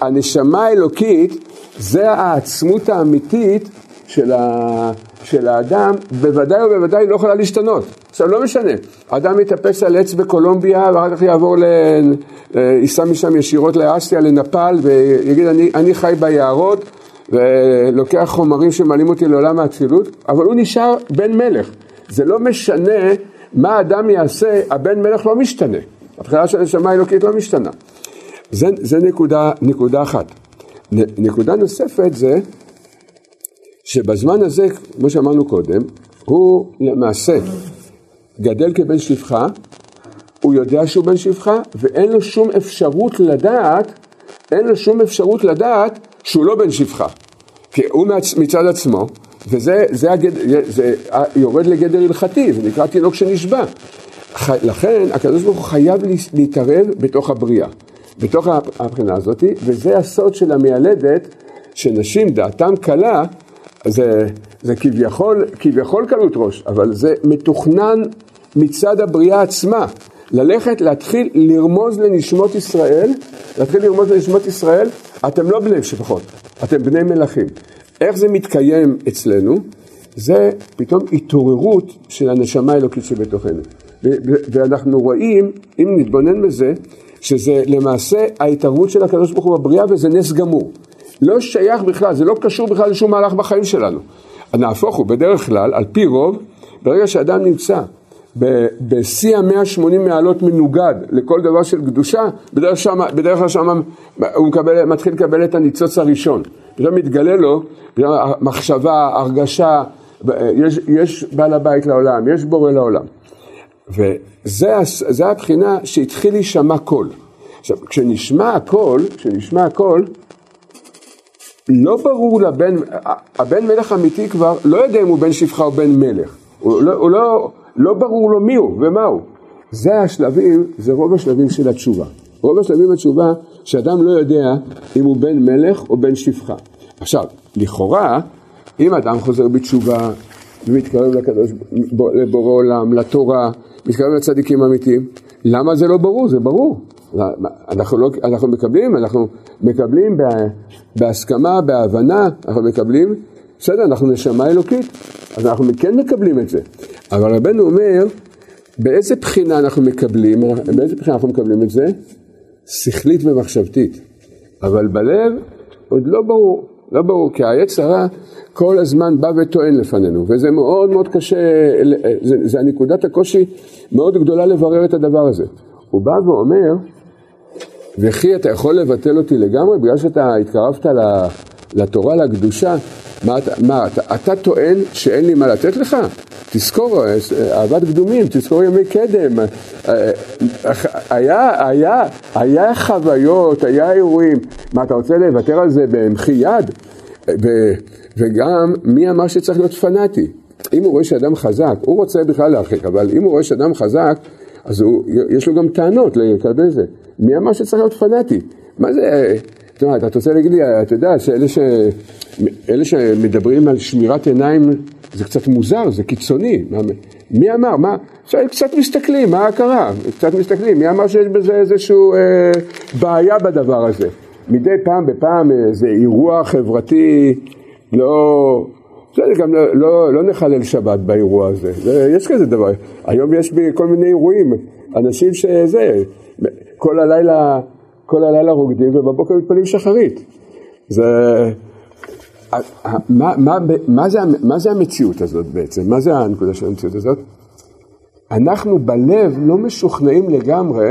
הנשמה האלוקית זה העצמות האמיתית של, ה, של האדם, בוודאי ובוודאי לא יכולה להשתנות. עכשיו לא משנה, אדם יתאפס על עץ בקולומביה ואחר כך יעבור, ל... ייסע משם ישירות לאסיה, לנפאל ויגיד אני, אני חי ביערות ולוקח חומרים שמעלים אותי לעולם האצילות, אבל הוא נשאר בן מלך. זה לא משנה מה האדם יעשה, הבן מלך לא משתנה. הבחירה של הנשמה האלוקית לא משתנה. זה, זה נקודה, נקודה אחת. נקודה נוספת זה שבזמן הזה, כמו שאמרנו קודם, הוא למעשה גדל כבן שפחה, הוא יודע שהוא בן שפחה, ואין לו שום אפשרות לדעת, אין לו שום אפשרות לדעת שהוא לא בן שפחה. כי הוא מצד עצמו, וזה זה הגד, זה יורד לגדר הלכתי, זה נקרא תינוק שנשבע. לכן הקדוש ברוך הוא חייב להתערב בתוך הבריאה, בתוך הבחינה הזאת, וזה הסוד של המיילדת, שנשים דעתם קלה, זה, זה כביכול, כביכול קלות ראש, אבל זה מתוכנן מצד הבריאה עצמה. ללכת, להתחיל לרמוז לנשמות ישראל, להתחיל לרמוז לנשמות ישראל, אתם לא בני שפחות, אתם בני מלכים. איך זה מתקיים אצלנו? זה פתאום התעוררות של הנשמה האלוקית שבתוכנו. ואנחנו רואים, אם נתבונן בזה, שזה למעשה ההתערבות של הקדוש ברוך הוא בבריאה וזה נס גמור. לא שייך בכלל, זה לא קשור בכלל לשום מהלך בחיים שלנו. נהפוך הוא, בדרך כלל, על פי רוב, ברגע שאדם נמצא בשיא המאה שמונים מעלות מנוגד לכל דבר של קדושה, בדרך, שמה, בדרך כלל שם הוא מקבל, מתחיל לקבל את הניצוץ הראשון. פתאום מתגלה לו, מחשבה, הרגשה, יש, יש בעל הבית לעולם, יש בורא לעולם. וזה הבחינה שהתחיל להישמע קול. עכשיו, כשנשמע הקול, כשנשמע הקול, לא ברור לבן, הבן מלך אמיתי כבר לא יודע אם הוא בן שפחה או בן מלך. הוא לא, הוא לא, לא ברור לו מי הוא ומה הוא. זה השלבים, זה רוב השלבים של התשובה. רוב השלבים בתשובה, שאדם לא יודע אם הוא בן מלך או בן שפחה. עכשיו, לכאורה, אם אדם חוזר בתשובה ומתקרב לקדוש, לבורא עולם, לתורה, מתקרב לצדיקים אמיתיים, למה זה לא ברור? זה ברור. אנחנו, לא, אנחנו מקבלים, אנחנו מקבלים בהסכמה, בהבנה, אנחנו מקבלים, בסדר, אנחנו נשמה אלוקית, אז אנחנו כן מקבלים את זה. אבל רבנו אומר, באיזה בחינה אנחנו מקבלים, באיזה בחינה אנחנו מקבלים את זה? שכלית ומחשבתית. אבל בלב עוד לא ברור, לא ברור, כי העץ הרע כל הזמן בא וטוען לפנינו, וזה מאוד מאוד קשה, זה, זה הנקודת הקושי מאוד גדולה לברר את הדבר הזה. הוא בא ואומר, וכי אתה יכול לבטל אותי לגמרי בגלל שאתה התקרבת לתורה, לקדושה? מה, מה אתה, אתה טוען שאין לי מה לתת לך? תזכור, אהבת קדומים, תזכור ימי קדם. היה, היה, היה חוויות, היה אירועים. מה, אתה רוצה לוותר על זה במחי יד? וגם, מי אמר שצריך להיות פנאטי? אם הוא רואה שאדם חזק, הוא רוצה בכלל להרחיק, אבל אם הוא רואה שאדם חזק, אז הוא, יש לו גם טענות לקבל זה. מי אמר שצריך להיות פנאטי? מה זה, אתה יודע, אתה רוצה להגיד לי, אתה יודע, שאלה ש, אלה שמדברים על שמירת עיניים זה קצת מוזר, זה קיצוני. מי אמר? מה? קצת מסתכלים, מה קרה? קצת מסתכלים, מי אמר שיש בזה איזושהי אה, בעיה בדבר הזה? מדי פעם בפעם איזה אירוע חברתי לא... בסדר, גם לא, לא, לא נחלל שבת באירוע הזה, זה, יש כזה דבר. היום יש כל מיני אירועים, אנשים שזה, כל הלילה, כל הלילה רוקדים ובבוקר מתפללים שחרית. זה... מה, מה, מה, זה, מה זה המציאות הזאת בעצם? מה זה הנקודה של המציאות הזאת? אנחנו בלב לא משוכנעים לגמרי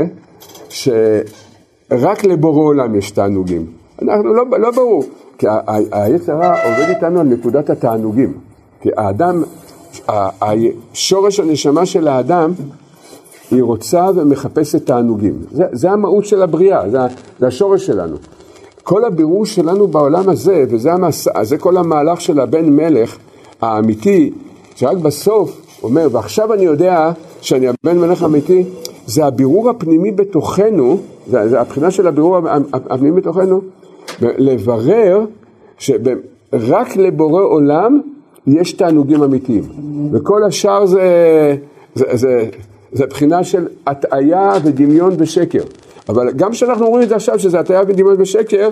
שרק לבורא עולם יש תענוגים. אנחנו לא, לא ברור, כי היצרה עובד איתנו על נקודת התענוגים. כי האדם, שורש הנשמה של האדם היא רוצה ומחפשת תענוגים. זה, זה המהות של הבריאה, זה, זה השורש שלנו. כל הבירור שלנו בעולם הזה, וזה המסע, זה כל המהלך של הבן מלך האמיתי, שרק בסוף אומר, ועכשיו אני יודע שאני הבן מלך האמיתי, זה הבירור הפנימי בתוכנו, זה, זה הבחינה של הבירור הפנימי בתוכנו, לברר שרק לבורא עולם יש תענוגים אמיתיים, וכל השאר זה, זה, זה, זה בחינה של הטעיה ודמיון ושקר. אבל גם כשאנחנו אומרים את זה עכשיו, שזה הטעיה ודמיון ושקר,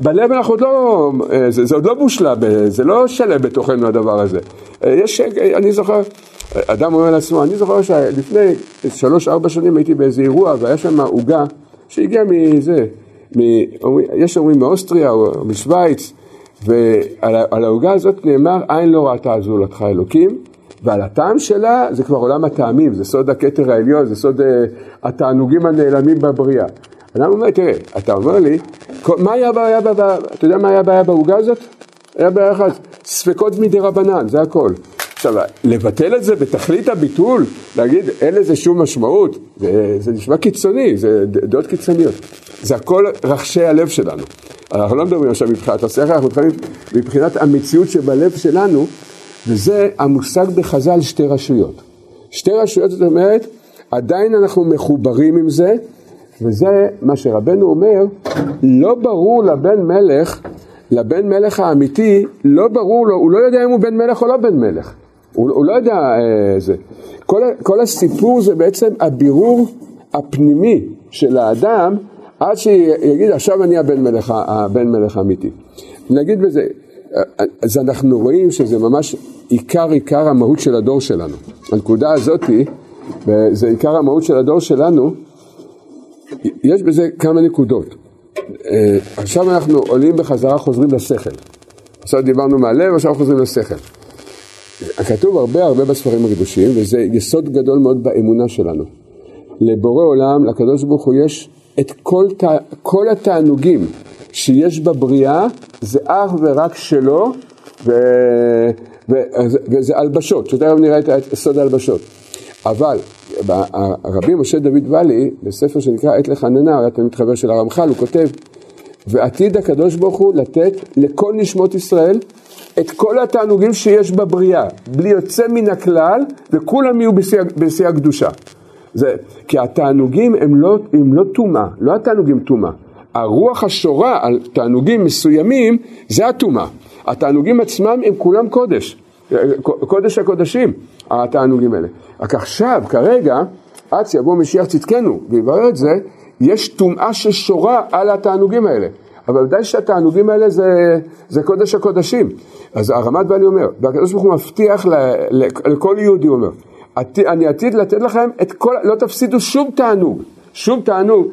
בלב אנחנו עוד לא, אה, זה, זה עוד לא מושלם, זה לא שלם בתוכנו הדבר הזה. אה, יש, אני זוכר, אדם אומר לעצמו, אני זוכר שלפני שלוש-ארבע שנים הייתי באיזה אירוע והיה שם עוגה שהגיעה מזה, מ, יש אומרים מאוסטריה או משוויץ, ועל העוגה הזאת נאמר, עין לא ראתה זולתך אלוקים, ועל הטעם שלה זה כבר עולם הטעמים, זה סוד הכתר העליון, זה סוד uh, התענוגים הנעלמים בבריאה. אדם אומר, תראה, אתה אומר לי, מה היה הבעיה, אתה יודע מה היה הבעיה בעוגה הזאת? היה בעיה אחת, ספקות מדי רבנן, זה הכל. עכשיו, לבטל את זה בתכלית הביטול, להגיד אין לזה שום משמעות, זה, זה נשמע קיצוני, זה דעות קיצוניות. זה הכל רחשי הלב שלנו. אנחנו לא מדברים עכשיו מבחינת השכל, אנחנו מדברים מבחינת המציאות שבלב שלנו, וזה המושג בחז"ל שתי רשויות. שתי רשויות זאת אומרת, עדיין אנחנו מחוברים עם זה, וזה מה שרבנו אומר, לא ברור לבן מלך, לבן מלך האמיתי, לא ברור לו, הוא לא יודע אם הוא בן מלך או לא בן מלך. הוא, הוא לא יודע אה, זה. כל, כל הסיפור זה בעצם הבירור הפנימי של האדם עד שיגיד עכשיו אני הבן מלך, הבן מלך האמיתי. נגיד בזה, אז אנחנו רואים שזה ממש עיקר עיקר המהות של הדור שלנו. הנקודה הזאתי, זה עיקר המהות של הדור שלנו, יש בזה כמה נקודות. אה, עכשיו אנחנו עולים בחזרה, חוזרים לשכל. עכשיו דיברנו מהלב, עכשיו חוזרים לשכל. כתוב הרבה הרבה בספרים הקדושים, וזה יסוד גדול מאוד באמונה שלנו. לבורא עולם, לקדוש ברוך הוא יש את כל, כל התענוגים שיש בבריאה, זה אך ורק שלו, ו... ו... וזה הלבשות, שתכף נראה את סוד ההלבשות. אבל הרבי משה דוד ואלי, בספר שנקרא עת לחננה, היה תלמיד חבר של הרמח"ל, הוא כותב, ועתיד הקדוש ברוך הוא לתת לכל נשמות ישראל את כל התענוגים שיש בבריאה, בלי יוצא מן הכלל, וכולם יהיו בשיא הקדושה. זה, כי התענוגים הם לא, לא טומאה, לא התענוגים טומאה. הרוח השורה על תענוגים מסוימים זה הטומאה. התענוגים עצמם הם כולם קודש, קודש הקודשים, התענוגים האלה. רק עכשיו, כרגע, עד שיבוא משיח צדקנו ויברר את זה, יש טומאה ששורה על התענוגים האלה. אבל ודאי שהתענוגים האלה זה, זה קודש הקודשים. אז הרמת ואני אומר, והקדוש ברוך הוא מבטיח ל, ל, לכל יהודי, הוא אומר, אני עתיד לתת לכם את כל, לא תפסידו שום תענוג, שום תענוג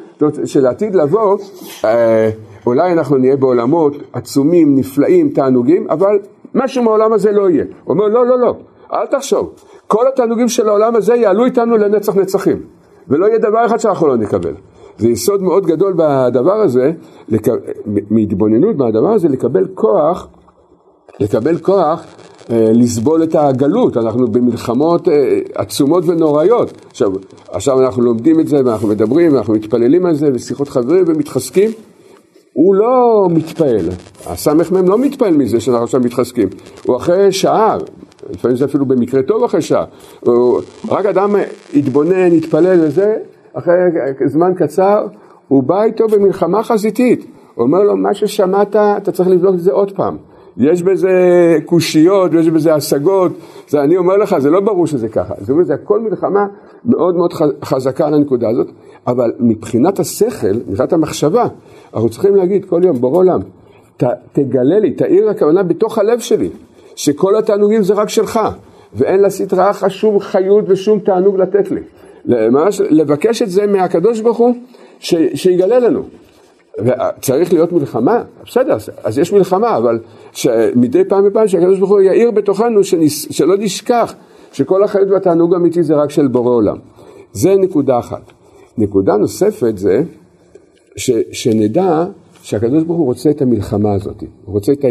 של עתיד לבוא, אה, אולי אנחנו נהיה בעולמות עצומים, נפלאים, תענוגים, אבל משהו מהעולם הזה לא יהיה. הוא אומר, לא, לא, לא, אל תחשוב, כל התענוגים של העולם הזה יעלו איתנו לנצח נצחים, ולא יהיה דבר אחד שאנחנו לא נקבל. זה יסוד מאוד גדול בדבר הזה, לק... מהתבוננות מהדבר הזה, לקבל כוח, לקבל כוח לסבול את הגלות, אנחנו במלחמות אה, עצומות ונוראיות. עכשיו, עכשיו אנחנו לומדים את זה ואנחנו מדברים ואנחנו מתפללים על זה ושיחות חברים ומתחזקים. הוא לא מתפעל, הסמ"ם לא מתפעל מזה שאנחנו עכשיו מתחזקים, הוא אחרי שעה, לפעמים זה אפילו במקרה טוב אחרי שעה, רק אדם יתבונן, יתפלל וזה, אחרי זמן קצר, הוא בא איתו במלחמה חזיתית, הוא אומר לו, מה ששמעת, אתה צריך לבדוק את זה עוד פעם. יש בזה קושיות, יש בזה השגות, זה אני אומר לך, זה לא ברור שזה ככה. זאת אומרת, זה הכל מלחמה מאוד מאוד חזקה על הנקודה הזאת, אבל מבחינת השכל, מבחינת המחשבה, אנחנו צריכים להגיד כל יום, בורא עולם, ת, תגלה לי, תאיר הכוונה בתוך הלב שלי, שכל התענוגים זה רק שלך, ואין לסטרא אחא שום חיות ושום תענוג לתת לי. ממש לבקש את זה מהקדוש ברוך הוא, ש, שיגלה לנו. וצריך להיות מלחמה, בסדר, אז יש מלחמה, אבל מדי פעם בפעם שהקדוש ברוך הוא יאיר בתוכנו, שנס, שלא נשכח שכל החיות והתענוג האמיתי זה רק של בורא עולם. זה נקודה אחת. נקודה נוספת זה ש, שנדע שהקדוש ברוך הוא רוצה את המלחמה הזאת, הוא רוצה את ה...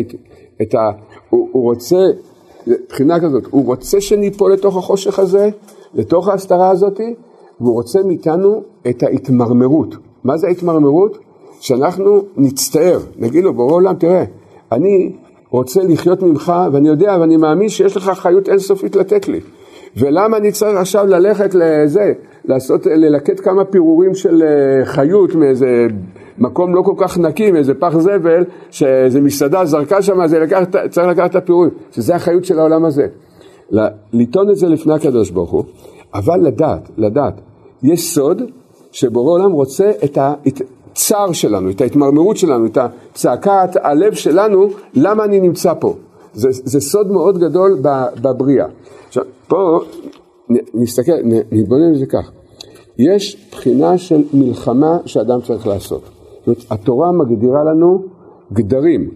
את ה הוא, הוא רוצה, מבחינה כזאת, הוא רוצה שניפול לתוך החושך הזה, לתוך ההסתרה הזאת, והוא רוצה מאיתנו את ההתמרמרות. מה זה ההתמרמרות? שאנחנו נצטער, נגיד לו, בורא עולם, תראה, אני רוצה לחיות ממך, ואני יודע ואני מאמין שיש לך חיות אינסופית לתת לי. ולמה אני צריך עכשיו ללכת לזה, לעשות, ללקט כמה פירורים של אה, חיות מאיזה מקום לא כל כך נקי, מאיזה פח זבל, שאיזה מסעדה זרקה שם, אז לקחת, צריך לקחת את הפירורים, שזה החיות של העולם הזה. לטעון את זה לפני הקדוש ברוך הוא, אבל לדעת, לדעת, יש סוד שבורא עולם רוצה את ה... הצער שלנו, את ההתמרמרות שלנו, את צעקת הלב שלנו, למה אני נמצא פה. זה, זה סוד מאוד גדול בבריאה. עכשיו, פה נסתכל, נתבונן על זה כך. יש בחינה של מלחמה שאדם צריך לעשות. זאת אומרת, התורה מגדירה לנו גדרים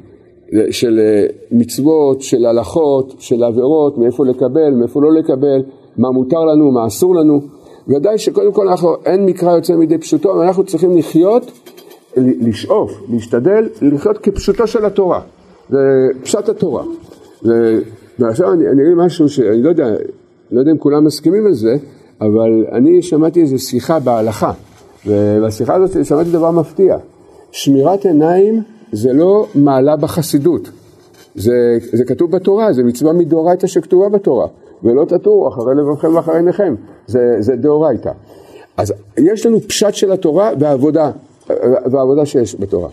של אה, מצוות, של הלכות, של עבירות, מאיפה לקבל, מאיפה לא לקבל, מה מותר לנו, מה אסור לנו. ודאי שקודם כל אנחנו, אין מקרא יוצא מידי פשוטו, אנחנו צריכים לחיות, לשאוף, להשתדל, לחיות כפשוטו של התורה. זה פשט התורה. ועכשיו אני, אני אגיד משהו שאני לא יודע, לא יודע אם כולם מסכימים על זה, אבל אני שמעתי איזו שיחה בהלכה, ובשיחה הזאת שמעתי דבר מפתיע. שמירת עיניים זה לא מעלה בחסידות, זה, זה כתוב בתורה, זה מצווה מדאורייתא שכתובה בתורה. ולא תטורו אחרי לבבכם ואחרי עיניכם, זה, זה דאורייתא. אז יש לנו פשט של התורה והעבודה, והעבודה שיש בתורה.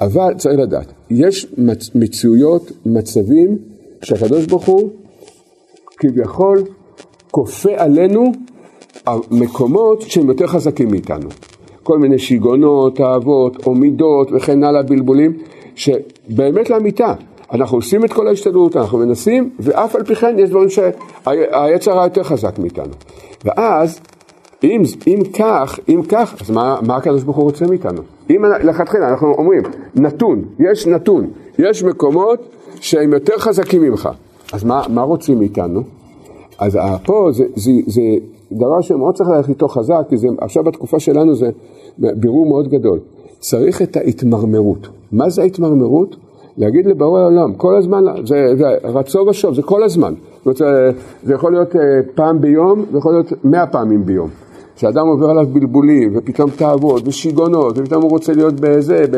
אבל צריך לדעת, יש מצ, מציאויות, מצבים, שהקדוש ברוך הוא כביכול כופה עלינו מקומות שהם יותר חזקים מאיתנו. כל מיני שיגעונות, אהבות, או מידות וכן הלאה, בלבולים, שבאמת לאמיתה. אנחנו עושים את כל ההשתדלות, אנחנו מנסים, ואף על פי כן יש דברים שהיצר הרע יותר חזק מאיתנו. ואז, אם, אם כך, אם כך, אז מה, מה הקדוש ברוך הוא רוצה מאיתנו? אם לכתחילה אנחנו אומרים, נתון, יש נתון, יש מקומות שהם יותר חזקים ממך, אז מה, מה רוצים מאיתנו? אז פה זה, זה, זה דבר שמאוד צריך ללכת איתו חזק, כי זה, עכשיו בתקופה שלנו זה בירור מאוד גדול. צריך את ההתמרמרות. מה זה ההתמרמרות? להגיד לבורא העולם, כל הזמן, זה, זה רצו ושוב, זה כל הזמן. זאת אומרת, זה יכול להיות אה, פעם ביום, זה יכול להיות מאה פעמים ביום. כשאדם עובר עליו בלבולים, ופתאום תאוות, ושיגעונות, ופתאום הוא רוצה להיות בזה, ב...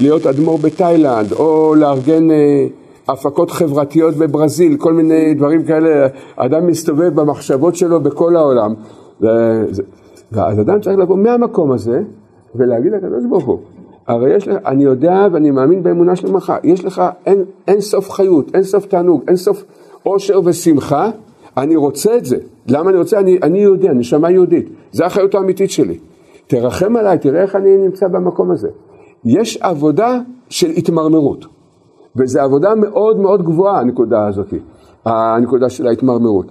להיות אדמו"ר בתאילנד, או לארגן אה, הפקות חברתיות בברזיל, כל מיני דברים כאלה, אדם מסתובב במחשבות שלו בכל העולם. אז אדם צריך לבוא מהמקום הזה, ולהגיד לקדוש ברוך הוא, הרי יש לך, אני יודע ואני מאמין באמונה שלמך, יש לך אין, אין סוף חיות, אין סוף תענוג, אין סוף אושר ושמחה, אני רוצה את זה. למה אני רוצה? אני, אני יהודי, נשמה יהודית, זה החיות האמיתית שלי. תרחם עליי, תראה איך אני נמצא במקום הזה. יש עבודה של התמרמרות, וזו עבודה מאוד מאוד גבוהה הנקודה הזאת, הנקודה של ההתמרמרות.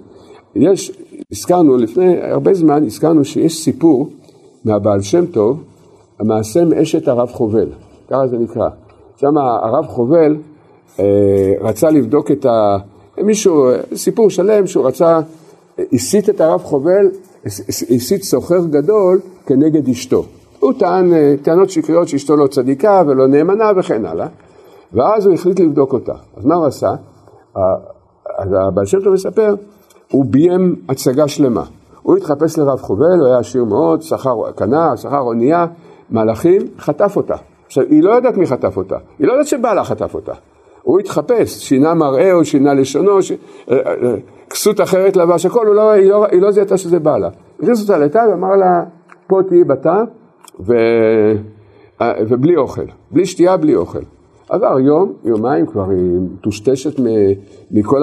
יש, הזכרנו לפני הרבה זמן, הזכרנו שיש סיפור מהבעל שם טוב, המעשה מאשת הרב חובל, ככה זה נקרא. שם הרב חובל אה, רצה לבדוק את ה... מישהו, סיפור שלם שהוא רצה, הסית את הרב חובל, הסית סוחר גדול כנגד אשתו. הוא טען אה, טענות שקריות שאשתו לא צדיקה ולא נאמנה וכן הלאה, ואז הוא החליט לבדוק אותה. אז מה הוא עשה? אז הבעל שם טוב מספר, הוא ביים הצגה שלמה. הוא התחפש לרב חובל, הוא היה עשיר מאוד, שכר, קנה, שכר אונייה, מלאכים, חטף אותה. עכשיו, היא לא יודעת מי חטף אותה, היא לא יודעת שבעלה חטף אותה. הוא התחפש, שינה מראהו, שינה לשונו, ש... אה, אה, כסות אחרת לבש הכל, לא, היא לא, היא לא זיהתה שזה בעלה. הכניס אותה לתא ואמר לה, פה תהיי בתא ו... אה, ובלי אוכל, בלי שתייה, בלי אוכל. עבר יום, יומיים כבר היא מטושטשת מכל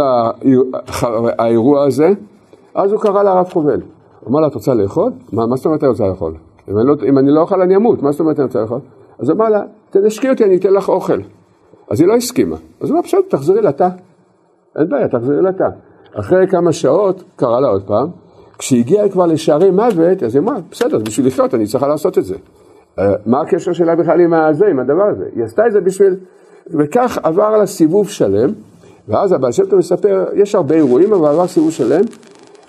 האירוע הזה, אז הוא קרא לרב חובל. הוא אמר לה, את רוצה לאכול? מה, מה זאת אומרת את רוצה לאכול? אם אני, לא, אם אני לא אוכל אני אמות, מה זאת אומרת אני רוצה לאכול? אז אמר לה, תנשקי אותי, אני אתן לך אוכל. אז היא לא הסכימה. אז הוא אמר, בסדר, תחזרי לתא. אין בעיה, תחזרי לתא. אחרי כמה שעות, קרא לה עוד פעם, כשהגיעה כבר לשערי מוות, אז היא אמרה, בסדר, בשביל לחיות אני צריכה לעשות את זה. אה, מה הקשר שלה בכלל עם הזה, עם הדבר הזה? היא עשתה את זה בשביל... וכך עבר לה סיבוב שלם, ואז הבעל שם טוב מספר, יש הרבה אירועים, אבל עבר סיבוב שלם,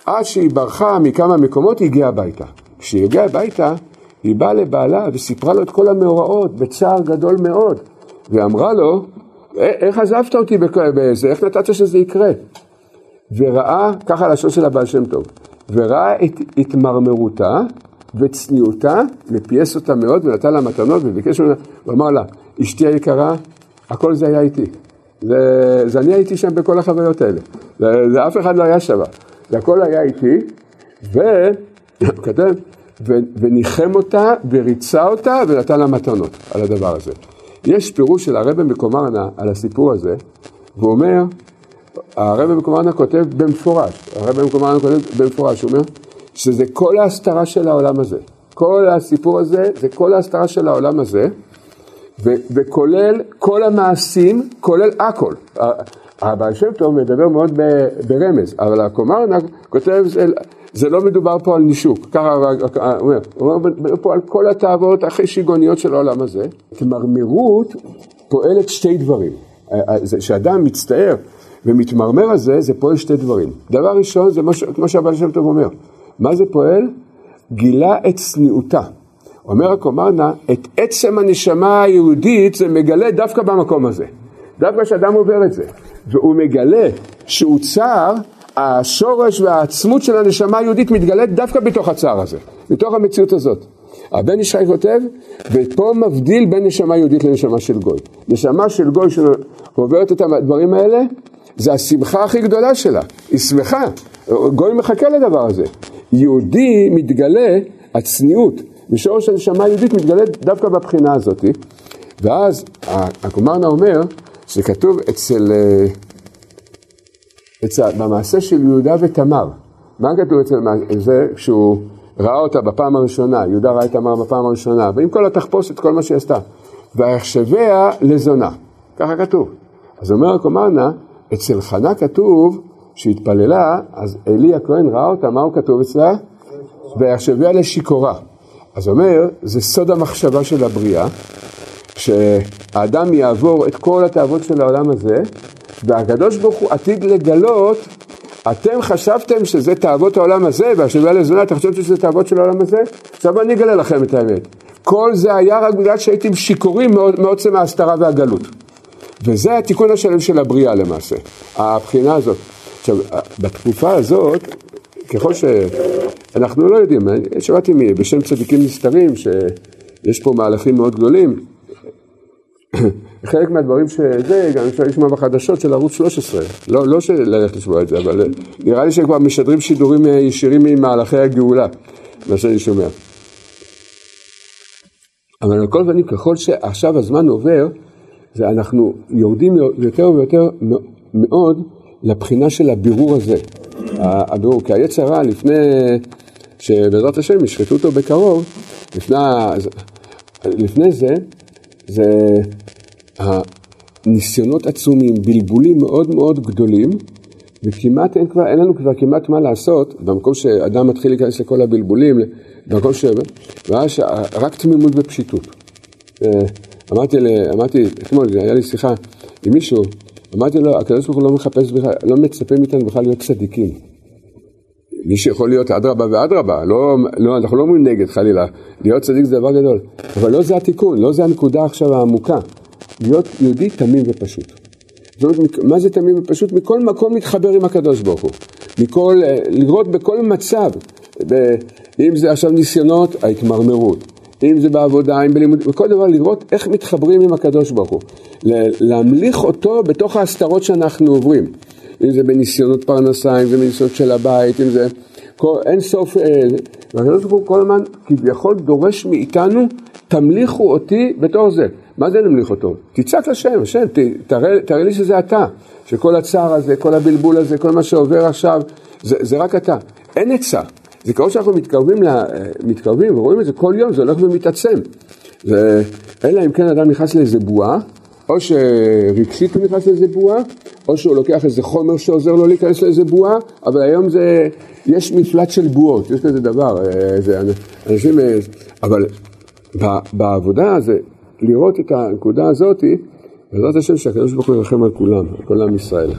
עד שהיא ברחה מכמה מקומות, היא הגיעה הביתה. כשהיא הגיעה הביתה, היא באה לבעלה וסיפרה לו את כל המאורעות, בצער גדול מאוד. ואמרה לו, איך עזבת אותי בזה, איך נתת שזה יקרה? וראה, ככה הלשון של הבעל שם טוב, וראה את התמרמרותה וצניעותה, ופייס אותה מאוד ונתן לה מתנות וביקש ממנה, הוא אמר לה, אשתי היקרה, הכל זה היה איתי. זה, זה אני הייתי שם בכל החוויות האלה. זה, זה אף אחד לא היה שם. זה הכל היה איתי, והוא כותב, וניחם אותה וריצה אותה ונתן לה מתנות על הדבר הזה. יש פירוש של הרבי מקומרנה על הסיפור הזה, והוא אומר, הרבי מקומרנה כותב במפורש, הרבי מקומרנה כותב במפורש, הוא אומר, שזה כל ההסתרה של העולם הזה. כל הסיפור הזה זה כל ההסתרה של העולם הזה, ו- וכולל כל המעשים, כולל הכל. הבעל שם טוב מדבר מאוד ברמז, אבל הקומרנה כותב, זה לא מדובר פה על נישוק, ככה הוא אומר, אומר פה על כל התאוות הכי שיגעוניות של העולם הזה. התמרמרות פועלת שתי דברים. כשאדם מצטער ומתמרמר על זה, זה פועל שתי דברים. דבר ראשון, זה כמו שהבעל שם טוב אומר, מה זה פועל? גילה את צניעותה. אומר הקומרנה, את עצם הנשמה היהודית זה מגלה דווקא במקום הזה. דווקא כשאדם עובר את זה, והוא מגלה שהוא צער, השורש והעצמות של הנשמה היהודית מתגלית דווקא בתוך הצער הזה, בתוך המציאות הזאת. הבן ישחי כותב, ופה מבדיל בין נשמה יהודית לנשמה של גוי. נשמה של גוי שעוברת את הדברים האלה, זה השמחה הכי גדולה שלה, היא שמחה, גוי מחכה לדבר הזה. יהודי מתגלה, הצניעות, בשורש הנשמה היהודית מתגלה דווקא בבחינה הזאת, ואז הקומרנה אומר שכתוב אצל, אה, אצל, במעשה של יהודה ותמר, מה כתוב אצל זה כשהוא ראה אותה בפעם הראשונה, יהודה ראה את תמר בפעם הראשונה, ועם כל התחפושת, כל מה שהיא עשתה, ויחשביה לזונה, ככה כתוב. אז אומר הקומרנה, אצל חנה כתוב שהתפללה, אז אלי הכהן ראה אותה, מה הוא כתוב אצלה? ויחשביה לשיכורה. אז אומר, זה סוד המחשבה של הבריאה, שהאדם יעבור את כל התאוות של העולם הזה, והקדוש ברוך הוא עתיד לגלות, אתם חשבתם שזה תאוות העולם הזה, והשבעה לזונה, אתם חשבתם שזה תאוות של העולם הזה? עכשיו אני אגלה לכם את האמת. כל זה היה רק בגלל שהייתם שיכורים מעוצם ההסתרה והגלות. וזה התיקון השלם של הבריאה למעשה, הבחינה הזאת. עכשיו, בתקופה הזאת, ככל שאנחנו לא יודעים, שמעתי בשם צדיקים נסתרים שיש פה מהלכים מאוד גדולים, חלק מהדברים שזה, גם אפשר לשמוע בחדשות של ערוץ 13, לא, לא ללכת לשמוע את זה, אבל נראה לי שכבר משדרים שידורים ישירים ממהלכי הגאולה, מה שאני שומע. אבל על כל פנים, ככל שעכשיו הזמן עובר, זה אנחנו יורדים יותר ויותר מאוד לבחינה של הבירור הזה. הבירור, כי היצר רע לפני שבעזרת השם ישחטו אותו בקרוב, לפני, לפני זה, זה הניסיונות עצומים, בלבולים מאוד מאוד גדולים, וכמעט אין כבר, אין לנו כבר כמעט מה לעשות, במקום שאדם מתחיל להיכנס לכל הבלבולים, במקום ש... ואז רק תמימות ופשיטות. אה, אמרתי, אמרתי, אתמול היה לי שיחה עם מישהו, אמרתי לו, הקדוש ברוך הוא לא מחפש בכלל, לא מצפה מאיתנו בכלל להיות צדיקים. מי שיכול להיות אדרבה ואדרבה, לא, לא, אנחנו לא אומרים נגד חלילה, להיות צדיק זה דבר גדול, אבל לא זה התיקון, לא זה הנקודה עכשיו העמוקה, להיות יהודי תמים ופשוט. זאת אומרת, מה זה תמים ופשוט? מכל מקום להתחבר עם הקדוש ברוך הוא, מכל, אה, לראות בכל מצב, ב, אם זה עכשיו ניסיונות, ההתמרמרות, אם זה בעבודה, אם בלימוד, בכל דבר לראות איך מתחברים עם הקדוש ברוך הוא, להמליך אותו בתוך ההסתרות שאנחנו עוברים, אם זה בניסיונות פרנסה, אם זה בניסיונות של הבית, אם זה כל, אין סוף, אה, והקדוש ברוך הוא כל הזמן כביכול דורש מאיתנו, תמליכו אותי בתור זה. מה זה נמליך אותו? תצעק לשם, השם, תראה, לי שזה אתה, שכל הצער הזה, כל הבלבול הזה, כל מה שעובר עכשיו, זה, זה רק אתה. אין עצה. זה כמו שאנחנו מתקרבים, לה, מתקרבים ורואים את זה כל יום, זה הולך ומתעצם. אלא אם כן אדם נכנס לאיזה בועה, או שרגשית הוא נכנס לאיזה בועה, או שהוא לוקח איזה חומר שעוזר לו להיכנס לאיזה בועה, אבל היום זה, יש מפלט של בועות, יש כזה דבר, אה, זה, אנשים, אה, אבל בעבודה זה לראות את הנקודה הזאתי, בעזרת השם שהקדוש ברוך הוא ירחם על כולם, על כל עם ישראל.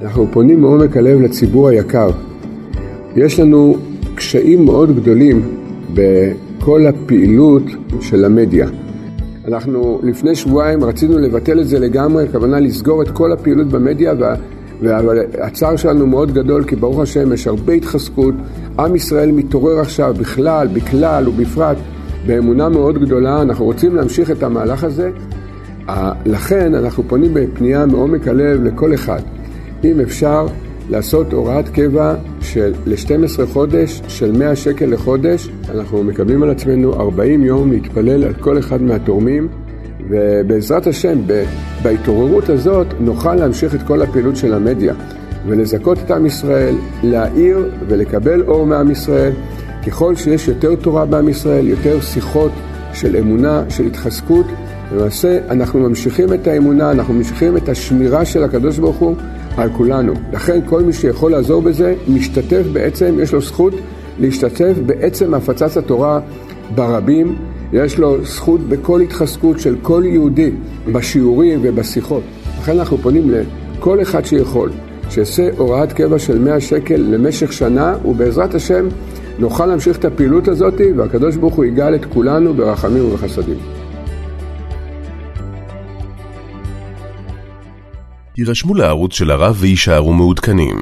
אנחנו פונים מעומק הלב לציבור היקר. יש לנו קשיים מאוד גדולים בכל הפעילות של המדיה. אנחנו לפני שבועיים רצינו לבטל את זה לגמרי, הכוונה לסגור את כל הפעילות במדיה, אבל הצער שלנו מאוד גדול, כי ברוך השם יש הרבה התחזקות, עם ישראל מתעורר עכשיו בכלל, בכלל ובפרט, באמונה מאוד גדולה, אנחנו רוצים להמשיך את המהלך הזה, לכן אנחנו פונים בפנייה מעומק הלב לכל אחד, אם אפשר לעשות הוראת קבע של ל-12 חודש של 100 שקל לחודש, אנחנו מקבלים על עצמנו 40 יום להתפלל על כל אחד מהתורמים ובעזרת השם, בהתעוררות הזאת נוכל להמשיך את כל הפעילות של המדיה ולזכות את עם ישראל, להעיר ולקבל אור מעם ישראל. ככל שיש יותר תורה בעם ישראל, יותר שיחות של אמונה, של התחזקות, למעשה אנחנו ממשיכים את האמונה, אנחנו ממשיכים את השמירה של הקדוש ברוך הוא על כולנו. לכן כל מי שיכול לעזור בזה, משתתף בעצם, יש לו זכות להשתתף בעצם הפצת התורה ברבים. יש לו זכות בכל התחזקות של כל יהודי בשיעורים ובשיחות. לכן אנחנו פונים לכל אחד שיכול, שיעשה הוראת קבע של 100 שקל למשך שנה, ובעזרת השם נוכל להמשיך את הפעילות הזאת, והקדוש ברוך הוא יגאל את כולנו ברחמים ובחסדים. הירשמו לערוץ של הרב ויישארו מעודכנים.